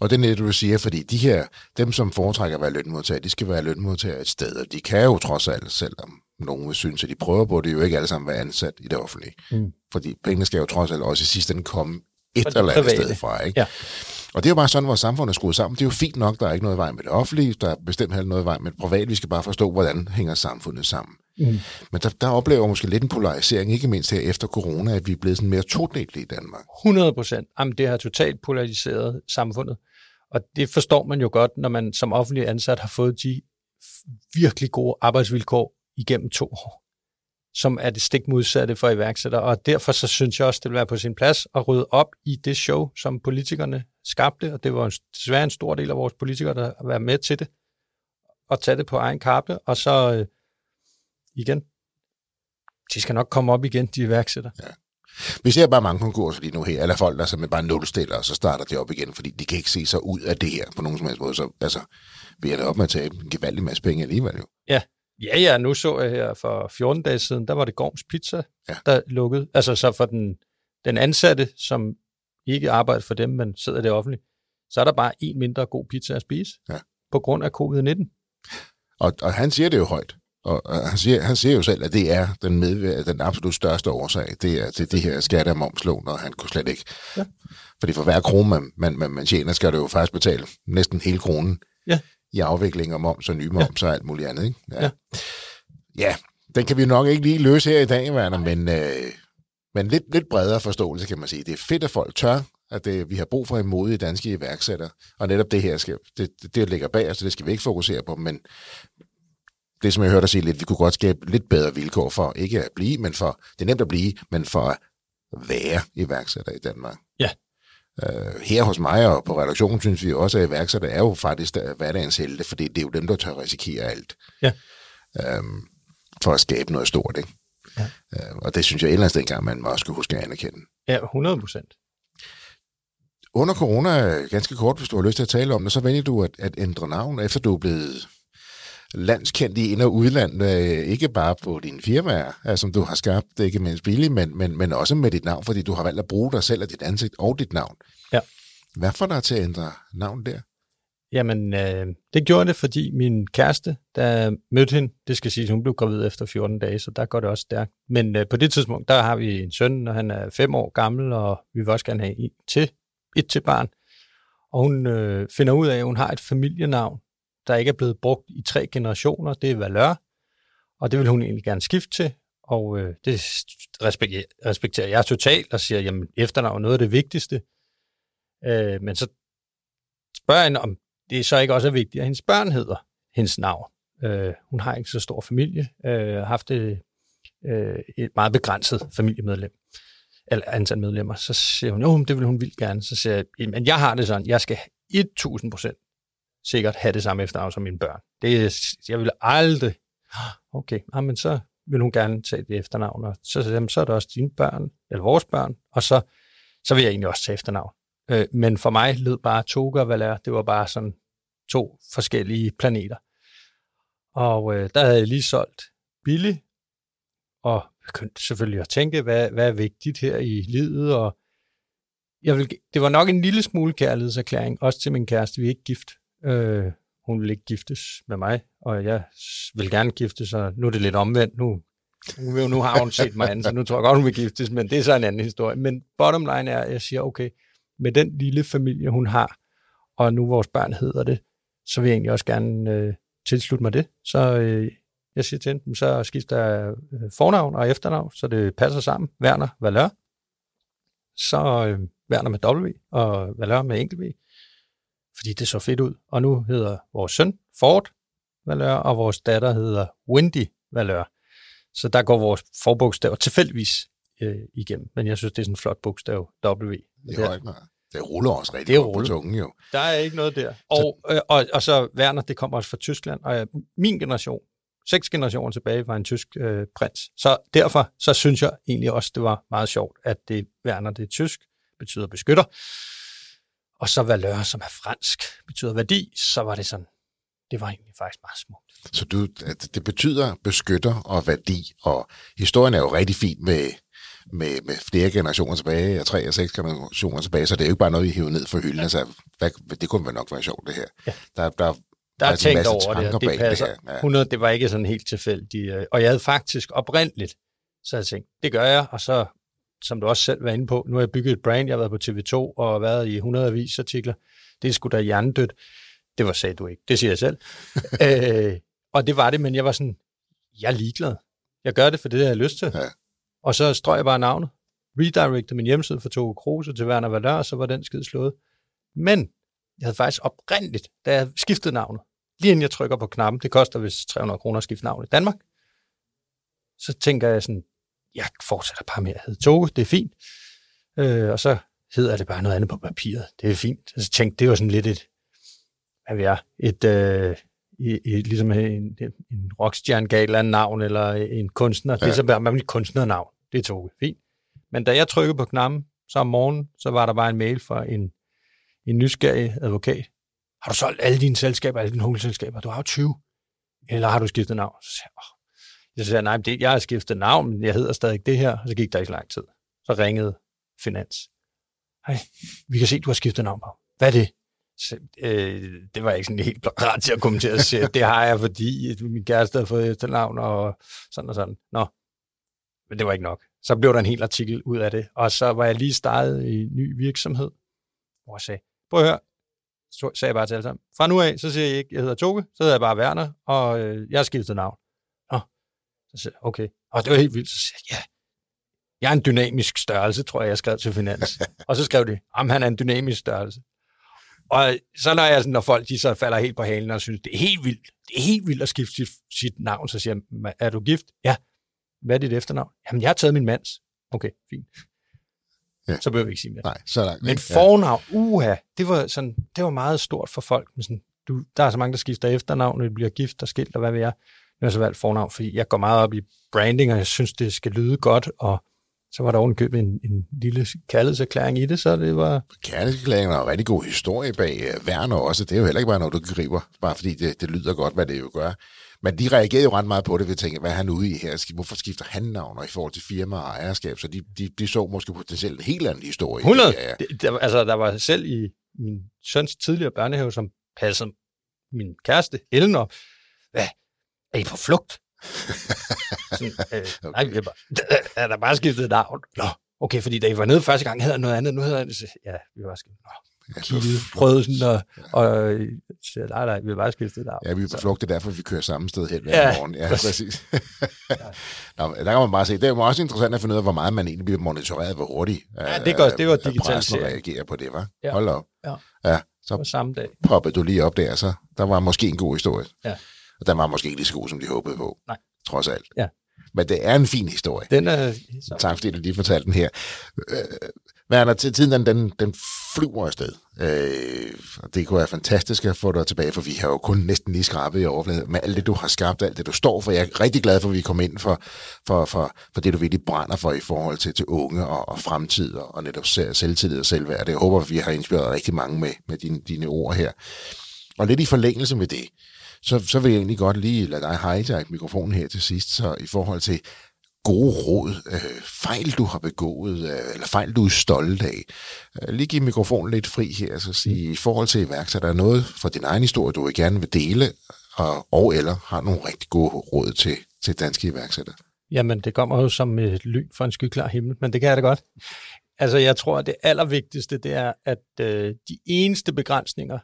Og det er det, du siger, fordi de her, dem som foretrækker at være lønmodtager, de skal være lønmodtagere et sted, og de kan jo trods alt, selvom nogen vil synes, at de prøver på det, jo ikke alle sammen være ansat i det offentlige. Mm. Fordi pengene skal jo trods alt også i sidste ende komme et eller andet private. sted fra. Ikke? Ja. Og det er jo bare sådan, vores samfund er skruet sammen. Det er jo fint nok, der er ikke noget vej med det offentlige, der er bestemt heller noget vej med det private. Vi skal bare forstå, hvordan hænger samfundet sammen. Mm. Men der, der oplever jeg måske lidt en polarisering, ikke mindst her efter corona, at vi er blevet sådan mere todelte i Danmark. 100 procent. Jamen, det har totalt polariseret samfundet. Og det forstår man jo godt, når man som offentlig ansat har fået de virkelig gode arbejdsvilkår igennem to år, som er det stik modsatte for iværksættere. Og derfor så synes jeg også, det vil være på sin plads at rydde op i det show, som politikerne skabte. Og det var en- desværre en stor del af vores politikere, der har været med til det. Og tage det på egen kappe. Og så øh, igen, de skal nok komme op igen, de iværksætter. Vi ser bare mange konkurser lige nu her, eller folk, der simpelthen bare nulstiller, og så starter de op igen, fordi de kan ikke se sig ud af det her på nogen som helst måde. Så altså, vi er op med at tabe en gevaldig masse penge alligevel jo. Ja, ja, nu så jeg her for 14 dage siden, der var det Gorms Pizza, Ja. ja. der lukkede. Altså så for den, den ansatte, som ikke arbejder for dem, men sidder i det offentlige, så er der bare en mindre god pizza at spise Ja. på grund af covid-19. Og, og han siger det jo højt. Og, og han, siger, han siger jo selv, at det er den, medvær- den absolut største årsag, det er til det her skatte- og momslån, og han kunne slet ikke. Ja. Fordi for hver krone, man, man, man, man tjener, skal du jo faktisk betale næsten hele kronen Ja. I afvikling og moms og nye moms ja. og alt muligt andet. Ikke? Ja. Ja. ja, den kan vi nok ikke lige løse her i dag, Werner, men, øh, men lidt, lidt bredere forståelse, kan man sige. Det er fedt, at folk tør, at det, vi har brug for en modige danske iværksættere, og netop det her, skal, det, det, det ligger bag os, så det skal vi ikke fokusere på, men det, som jeg hørte dig sige lidt, vi kunne godt skabe lidt bedre vilkår for, ikke at blive, men for, det er nemt at blive, men for at være iværksætter i Danmark. Uh, her hos mig og på redaktionen synes vi også, at iværksætter er jo faktisk der- hverdagens helte, fordi det er jo dem, der tør risikere alt. Ja. Um, for at skabe noget stort, ikke? Ja. Uh, og det synes jeg ellers dengang, man også skal huske at anerkende. Ja, 100 procent. Under corona, ganske kort, hvis du har lyst til at tale om det, så vælger du at, at ændre navn, efter du er blevet landskendt i ind- og udland, øh, ikke bare på dine firmaer, øh, som du har skabt, ikke mindst billigt, men, men, men også med dit navn, fordi du har valgt at bruge dig selv og dit ansigt og dit navn. Ja. Hvad får dig til at ændre navn der? Jamen, øh, det gjorde det, fordi min kæreste, der mødte hende, det skal sige, hun blev gravid efter 14 dage, så der går det også stærkt. Men øh, på det tidspunkt, der har vi en søn, og han er fem år gammel, og vi vil også gerne have et til, et til barn. Og hun øh, finder ud af, at hun har et familienavn, der ikke er blevet brugt i tre generationer. Det er Valør, og det vil hun egentlig gerne skifte til. Og øh, det respekterer, respekterer jeg totalt og siger, jamen efternavn er noget af det vigtigste. Øh, men så spørger jeg hende, om det så ikke også er vigtigt, at hendes børn hedder hendes navn. Øh, hun har ikke så stor familie, øh, har haft et, øh, et meget begrænset familiemedlem, eller antal medlemmer. Så siger hun, jo, det vil hun vildt gerne. Så siger jeg, men jeg har det sådan, jeg skal 1000 procent sikkert have det samme efternavn som mine børn. Det, jeg ville aldrig, okay, ah, men så vil hun gerne tage det efternavn, og så, jamen, så er det også dine børn, eller vores børn, og så, så vil jeg egentlig også tage efternavn. Øh, men for mig lød bare Toga og Valer, det var bare sådan to forskellige planeter. Og øh, der havde jeg lige solgt Billy, og begyndte selvfølgelig at tænke, hvad, hvad er vigtigt her i livet, og jeg vil, det var nok en lille smule kærlighedserklæring, også til min kæreste, vi er ikke gift. Øh, hun vil ikke giftes med mig, og jeg vil gerne giftes, så nu er det lidt omvendt. Nu, nu, nu har hun set mig anden, så nu tror jeg godt, hun vil giftes, men det er så en anden historie. Men bottom line er, at jeg siger, okay, med den lille familie, hun har, og nu vores børn hedder det, så vil jeg egentlig også gerne øh, tilslutte mig det. Så øh, jeg siger til hende, så skifter jeg øh, fornavn og efternavn, så det passer sammen. Werner Valør. Så øh, Werner med W og Valør med enkelt V. Fordi det så fedt ud. Og nu hedder vores søn Ford Valør, og vores datter hedder Wendy Valør. Så der går vores forbogstaver tilfældigvis øh, igennem. Men jeg synes, det er sådan en flot bogstav, W. Det, er ikke det ruller også rigtig det på tungen, jo. Der er ikke noget der. Og, så, øh, og, og så Werner, det kommer også fra Tyskland, og min generation, seks generationer tilbage, var en tysk øh, prins. Så derfor så synes jeg egentlig også, det var meget sjovt, at det Werner, det er tysk, betyder beskytter. Og så valør, som er fransk, betyder værdi, så var det sådan, det var egentlig faktisk meget smukt. Så du, det betyder beskytter og værdi, og historien er jo rigtig fin med, med, med flere generationer tilbage, og tre og seks generationer tilbage, så det er jo ikke bare noget, vi hiver ned for hylden. Ja. Altså, hvad, det kunne nok være sjovt, det her. Ja. Der, der, der er tænkt over det, det passer. Det, her. Ja. 100, det var ikke sådan helt tilfældigt. Øh, og jeg havde faktisk oprindeligt, så jeg tænkt, det gør jeg, og så, som du også selv var inde på, nu har jeg bygget et brand, jeg har været på TV2 og været i 100 avisartikler. Det er sgu da hjernedødt. Det var sagde du ikke, det siger jeg selv. *laughs* øh, og det var det, men jeg var sådan, jeg er ligeglad. Jeg gør det, for det har jeg lyst til. Ja. Og så strøg jeg bare navnet. Redirected min hjemmeside for Toge Kruse til Werner Valør, så var den skid slået. Men jeg havde faktisk oprindeligt, da jeg skiftede navnet, lige inden jeg trykker på knappen, det koster vist 300 kroner at skifte navn i Danmark, så tænker jeg sådan, jeg fortsætter bare med at hedde Toge, det er fint. Øh, og så hedder det bare noget andet på papiret, det er fint. Så tænkte det var sådan lidt et, hvad vi er, et, øh, i, i, ligesom en, en, rockstjerne gav et eller andet navn, eller en kunstner. Ja. Det er så bare man kunstnernavn. Det tog fint. Men da jeg trykkede på knappen, så om morgenen, så var der bare en mail fra en, en nysgerrig advokat. Har du solgt alle dine selskaber, alle dine hovedselskaber? Du har jo 20. Eller har du skiftet navn? Så siger jeg, oh jeg siger, nej, det, jeg har skiftet navn, men jeg hedder stadig det her. Og så gik der ikke så lang tid. Så ringede Finans. Hej, vi kan se, du har skiftet navn på. Hvad er det? Så, øh, det var ikke sådan helt rart til at kommentere. Så det har jeg, fordi min kæreste har fået efternavn og sådan og sådan. Nå, men det var ikke nok. Så blev der en hel artikel ud af det. Og så var jeg lige startet i en ny virksomhed, hvor jeg sagde, prøv at høre, så sagde jeg bare til alle sammen, fra nu af, så siger jeg ikke, jeg hedder Toge, så hedder jeg bare Werner, og øh, jeg har skiftet navn. Så siger jeg, okay. Og det var helt vildt. Så siger jeg, ja, jeg er en dynamisk størrelse, tror jeg, jeg skrev til Finans. *laughs* og så skrev de, om han er en dynamisk størrelse. Og så når, jeg, når folk de så falder helt på halen og synes, det er helt vildt, det er helt vildt at skifte sit, sit navn, så siger jeg, er du gift? Ja. Hvad er dit efternavn? Jamen, jeg har taget min mands. Okay, fint. Ja. Så behøver vi ikke sige mere. Nej, så langt. Men fornavn, uha, det var, sådan, det var meget stort for folk. Men sådan, du, der er så mange, der skifter efternavn, når de bliver gift og skilt, og hvad ved jeg. Jeg har så valgt fornavn, fordi jeg går meget op i branding, og jeg synes, det skal lyde godt, og så var der ovenkøbet en, en lille kærlighedserklæring i det, så det var... Kærlighedserklæring er en rigtig god historie bag Werner også. Det er jo heller ikke bare noget, du griber, bare fordi det, det lyder godt, hvad det jo gør. Men de reagerede jo ret meget på det ved at tænke, hvad er han ude i her? Hvorfor skifter han navn i forhold til firma og ejerskab? Så de, de, de så måske potentielt en helt anden historie. 100! Det, der, altså, der var selv i min søns tidligere børnehave, som passede min kæreste, Helen, op. Hvad? Er I på flugt? *laughs* Sådan, øh, okay. Nej, vi er, bare, er der bare skiftet navn. Nå, okay, fordi da I var nede første gang, havde noget andet. Nu hedder det, ja, vi var skiftet. Nå, kiggede, prøvede sådan, og, og siger, nej, nej, vi har bare skiftet navn. Ja, vi er på flugt, det er derfor, vi kører samme sted hen hver ja, morgen. Ja, præcis. *laughs* Nå, der kan man bare se, det er også interessant at finde ud af, hvor meget man egentlig bliver monitoreret, hvor hurtigt ja, det, gør, det var digitalisering. reagerer på det, var. Ja. Hold op. Ja. ja så på samme dag. poppede du lige op der, så der var måske en god historie. Ja. Og den var måske ikke lige så god, som de håbede på. Nej. Trods alt. Ja. Men det er en fin historie. Den er... Tak fordi du lige fortalte den her. Øh, Werner, til tiden den, den, den flyver afsted. Øh, og det kunne være fantastisk at få dig tilbage, for vi har jo kun næsten lige skrabet i overfladen med alt det, du har skabt, alt det, du står for. Jeg er rigtig glad for, at vi kom ind for, for, for, for det, du virkelig brænder for i forhold til, til unge og, og fremtid og, og netop selvtillid og selvværd. Jeg håber, at vi har inspireret rigtig mange med, med dine, dine ord her. Og lidt i forlængelse med det, så, så vil jeg egentlig godt lige lade dig hijack mikrofonen her til sidst, så i forhold til gode råd, øh, fejl du har begået, øh, eller fejl du er stolt af. Øh, lige give mikrofonen lidt fri her, så sige, i forhold til iværksætter, der er noget fra din egen historie, du vil gerne vil dele, og, og eller har nogle rigtig gode råd til, til danske iværksættere? Jamen, det kommer jo som et lyn fra en skyklar himmel, men det kan jeg da godt. Altså, jeg tror, at det allervigtigste, det er, at øh, de eneste begrænsninger,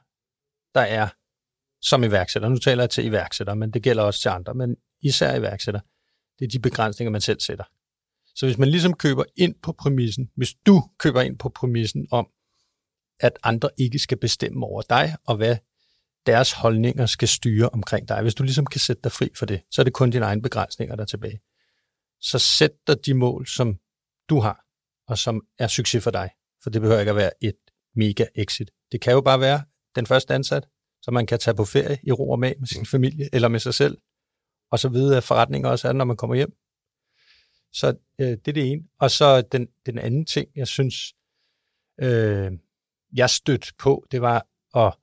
der er som iværksætter, nu taler jeg til iværksætter, men det gælder også til andre, men især iværksætter, det er de begrænsninger, man selv sætter. Så hvis man ligesom køber ind på præmissen, hvis du køber ind på præmissen om, at andre ikke skal bestemme over dig, og hvad deres holdninger skal styre omkring dig. Hvis du ligesom kan sætte dig fri for det, så er det kun dine egne begrænsninger, der er tilbage. Så sæt dig de mål, som du har, og som er succes for dig. For det behøver ikke at være et mega exit. Det kan jo bare være den første ansat, så man kan tage på ferie i ro og mag med sin familie, eller med sig selv, og så vide, at forretninger også er, når man kommer hjem. Så øh, det er det ene. Og så den, den anden ting, jeg synes, øh, jeg stødte på, det var at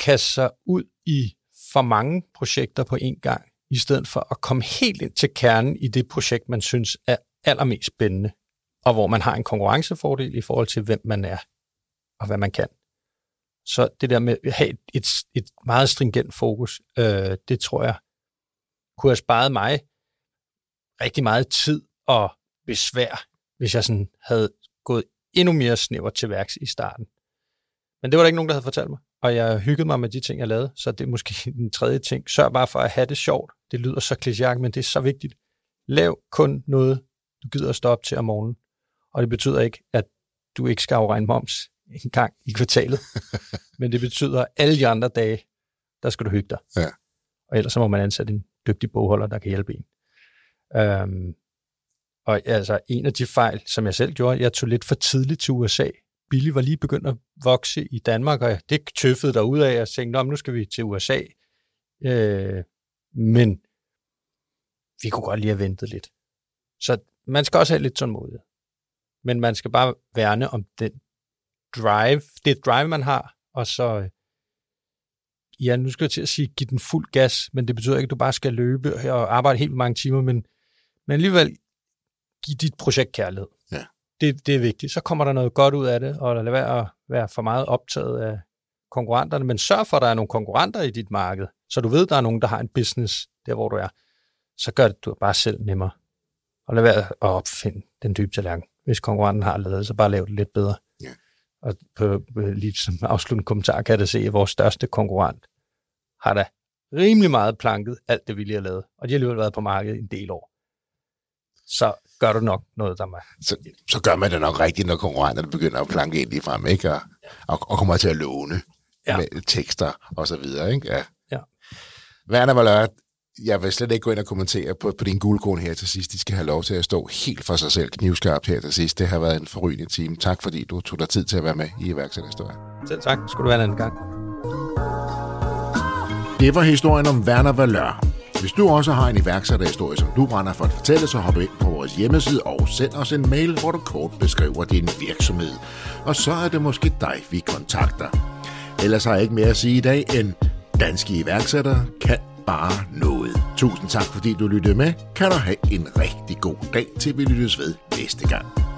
kaste sig ud i for mange projekter på én gang, i stedet for at komme helt ind til kernen i det projekt, man synes er allermest spændende, og hvor man har en konkurrencefordel i forhold til, hvem man er og hvad man kan. Så det der med at have et, et, et meget stringent fokus, øh, det tror jeg kunne have sparet mig rigtig meget tid og besvær, hvis jeg sådan havde gået endnu mere snæver til værks i starten. Men det var der ikke nogen, der havde fortalt mig, og jeg hyggede mig med de ting, jeg lavede, så det er måske *laughs* den tredje ting. Sørg bare for at have det sjovt. Det lyder så klichéagtigt, men det er så vigtigt. Lav kun noget, du gider at stå op til om morgenen, og det betyder ikke, at du ikke skal afregne moms en gang i kvartalet. *laughs* Men det betyder, at alle de andre dage, der skal du hygge dig. Ja. Og ellers så må man ansætte en dygtig bogholder, der kan hjælpe en. Øhm, og altså, en af de fejl, som jeg selv gjorde, jeg tog lidt for tidligt til USA. Billy var lige begyndt at vokse i Danmark, og det tøffede der ud af, og jeg tænkte, nu skal vi til USA. Øh, men vi kunne godt lige have ventet lidt. Så man skal også have lidt tålmodighed. Men man skal bare værne om den drive, det drive, man har, og så, øh, ja, nu skal jeg til at sige, give den fuld gas, men det betyder ikke, at du bare skal løbe og arbejde helt mange timer, men, men alligevel give dit projekt kærlighed. Ja. Det, det er vigtigt. Så kommer der noget godt ud af det, og lad være at være for meget optaget af konkurrenterne, men sørg for, at der er nogle konkurrenter i dit marked, så du ved, at der er nogen, der har en business der, hvor du er. Så gør det du bare selv nemmere. Og lad være at opfinde den dybe tallerken. Hvis konkurrenten har lavet så bare lav det lidt bedre. Og på, lige som afsluttende kommentar kan jeg da se, at vores største konkurrent har da rimelig meget planket alt det, vi lige har lavet. Og de har alligevel været på markedet en del år. Så gør du nok noget, der er så, så gør man det nok rigtigt, når konkurrenterne begynder at planke ind i frem, ikke? Og, og, og kommer til at låne ja. med tekster og så videre, ikke? Ja. ja. Werner Valør, jeg vil slet ikke gå ind og kommentere på, på din guldkorn her til sidst. De skal have lov til at stå helt for sig selv knivskarpt her til sidst. Det har været en forrygende time. Tak fordi du tog dig tid til at være med i iværksætterhistorien. Selv tak. Skulle du være en anden gang. Det var historien om Werner Valør. Hvis du også har en iværksætterhistorie, som du brænder for at fortælle, så hop ind på vores hjemmeside og send os en mail, hvor du kort beskriver din virksomhed. Og så er det måske dig, vi kontakter. Ellers har jeg ikke mere at sige i dag, end danske iværksættere kan bare noget. Tusind tak, fordi du lyttede med. Kan du have en rigtig god dag, til vi lyttes ved næste gang.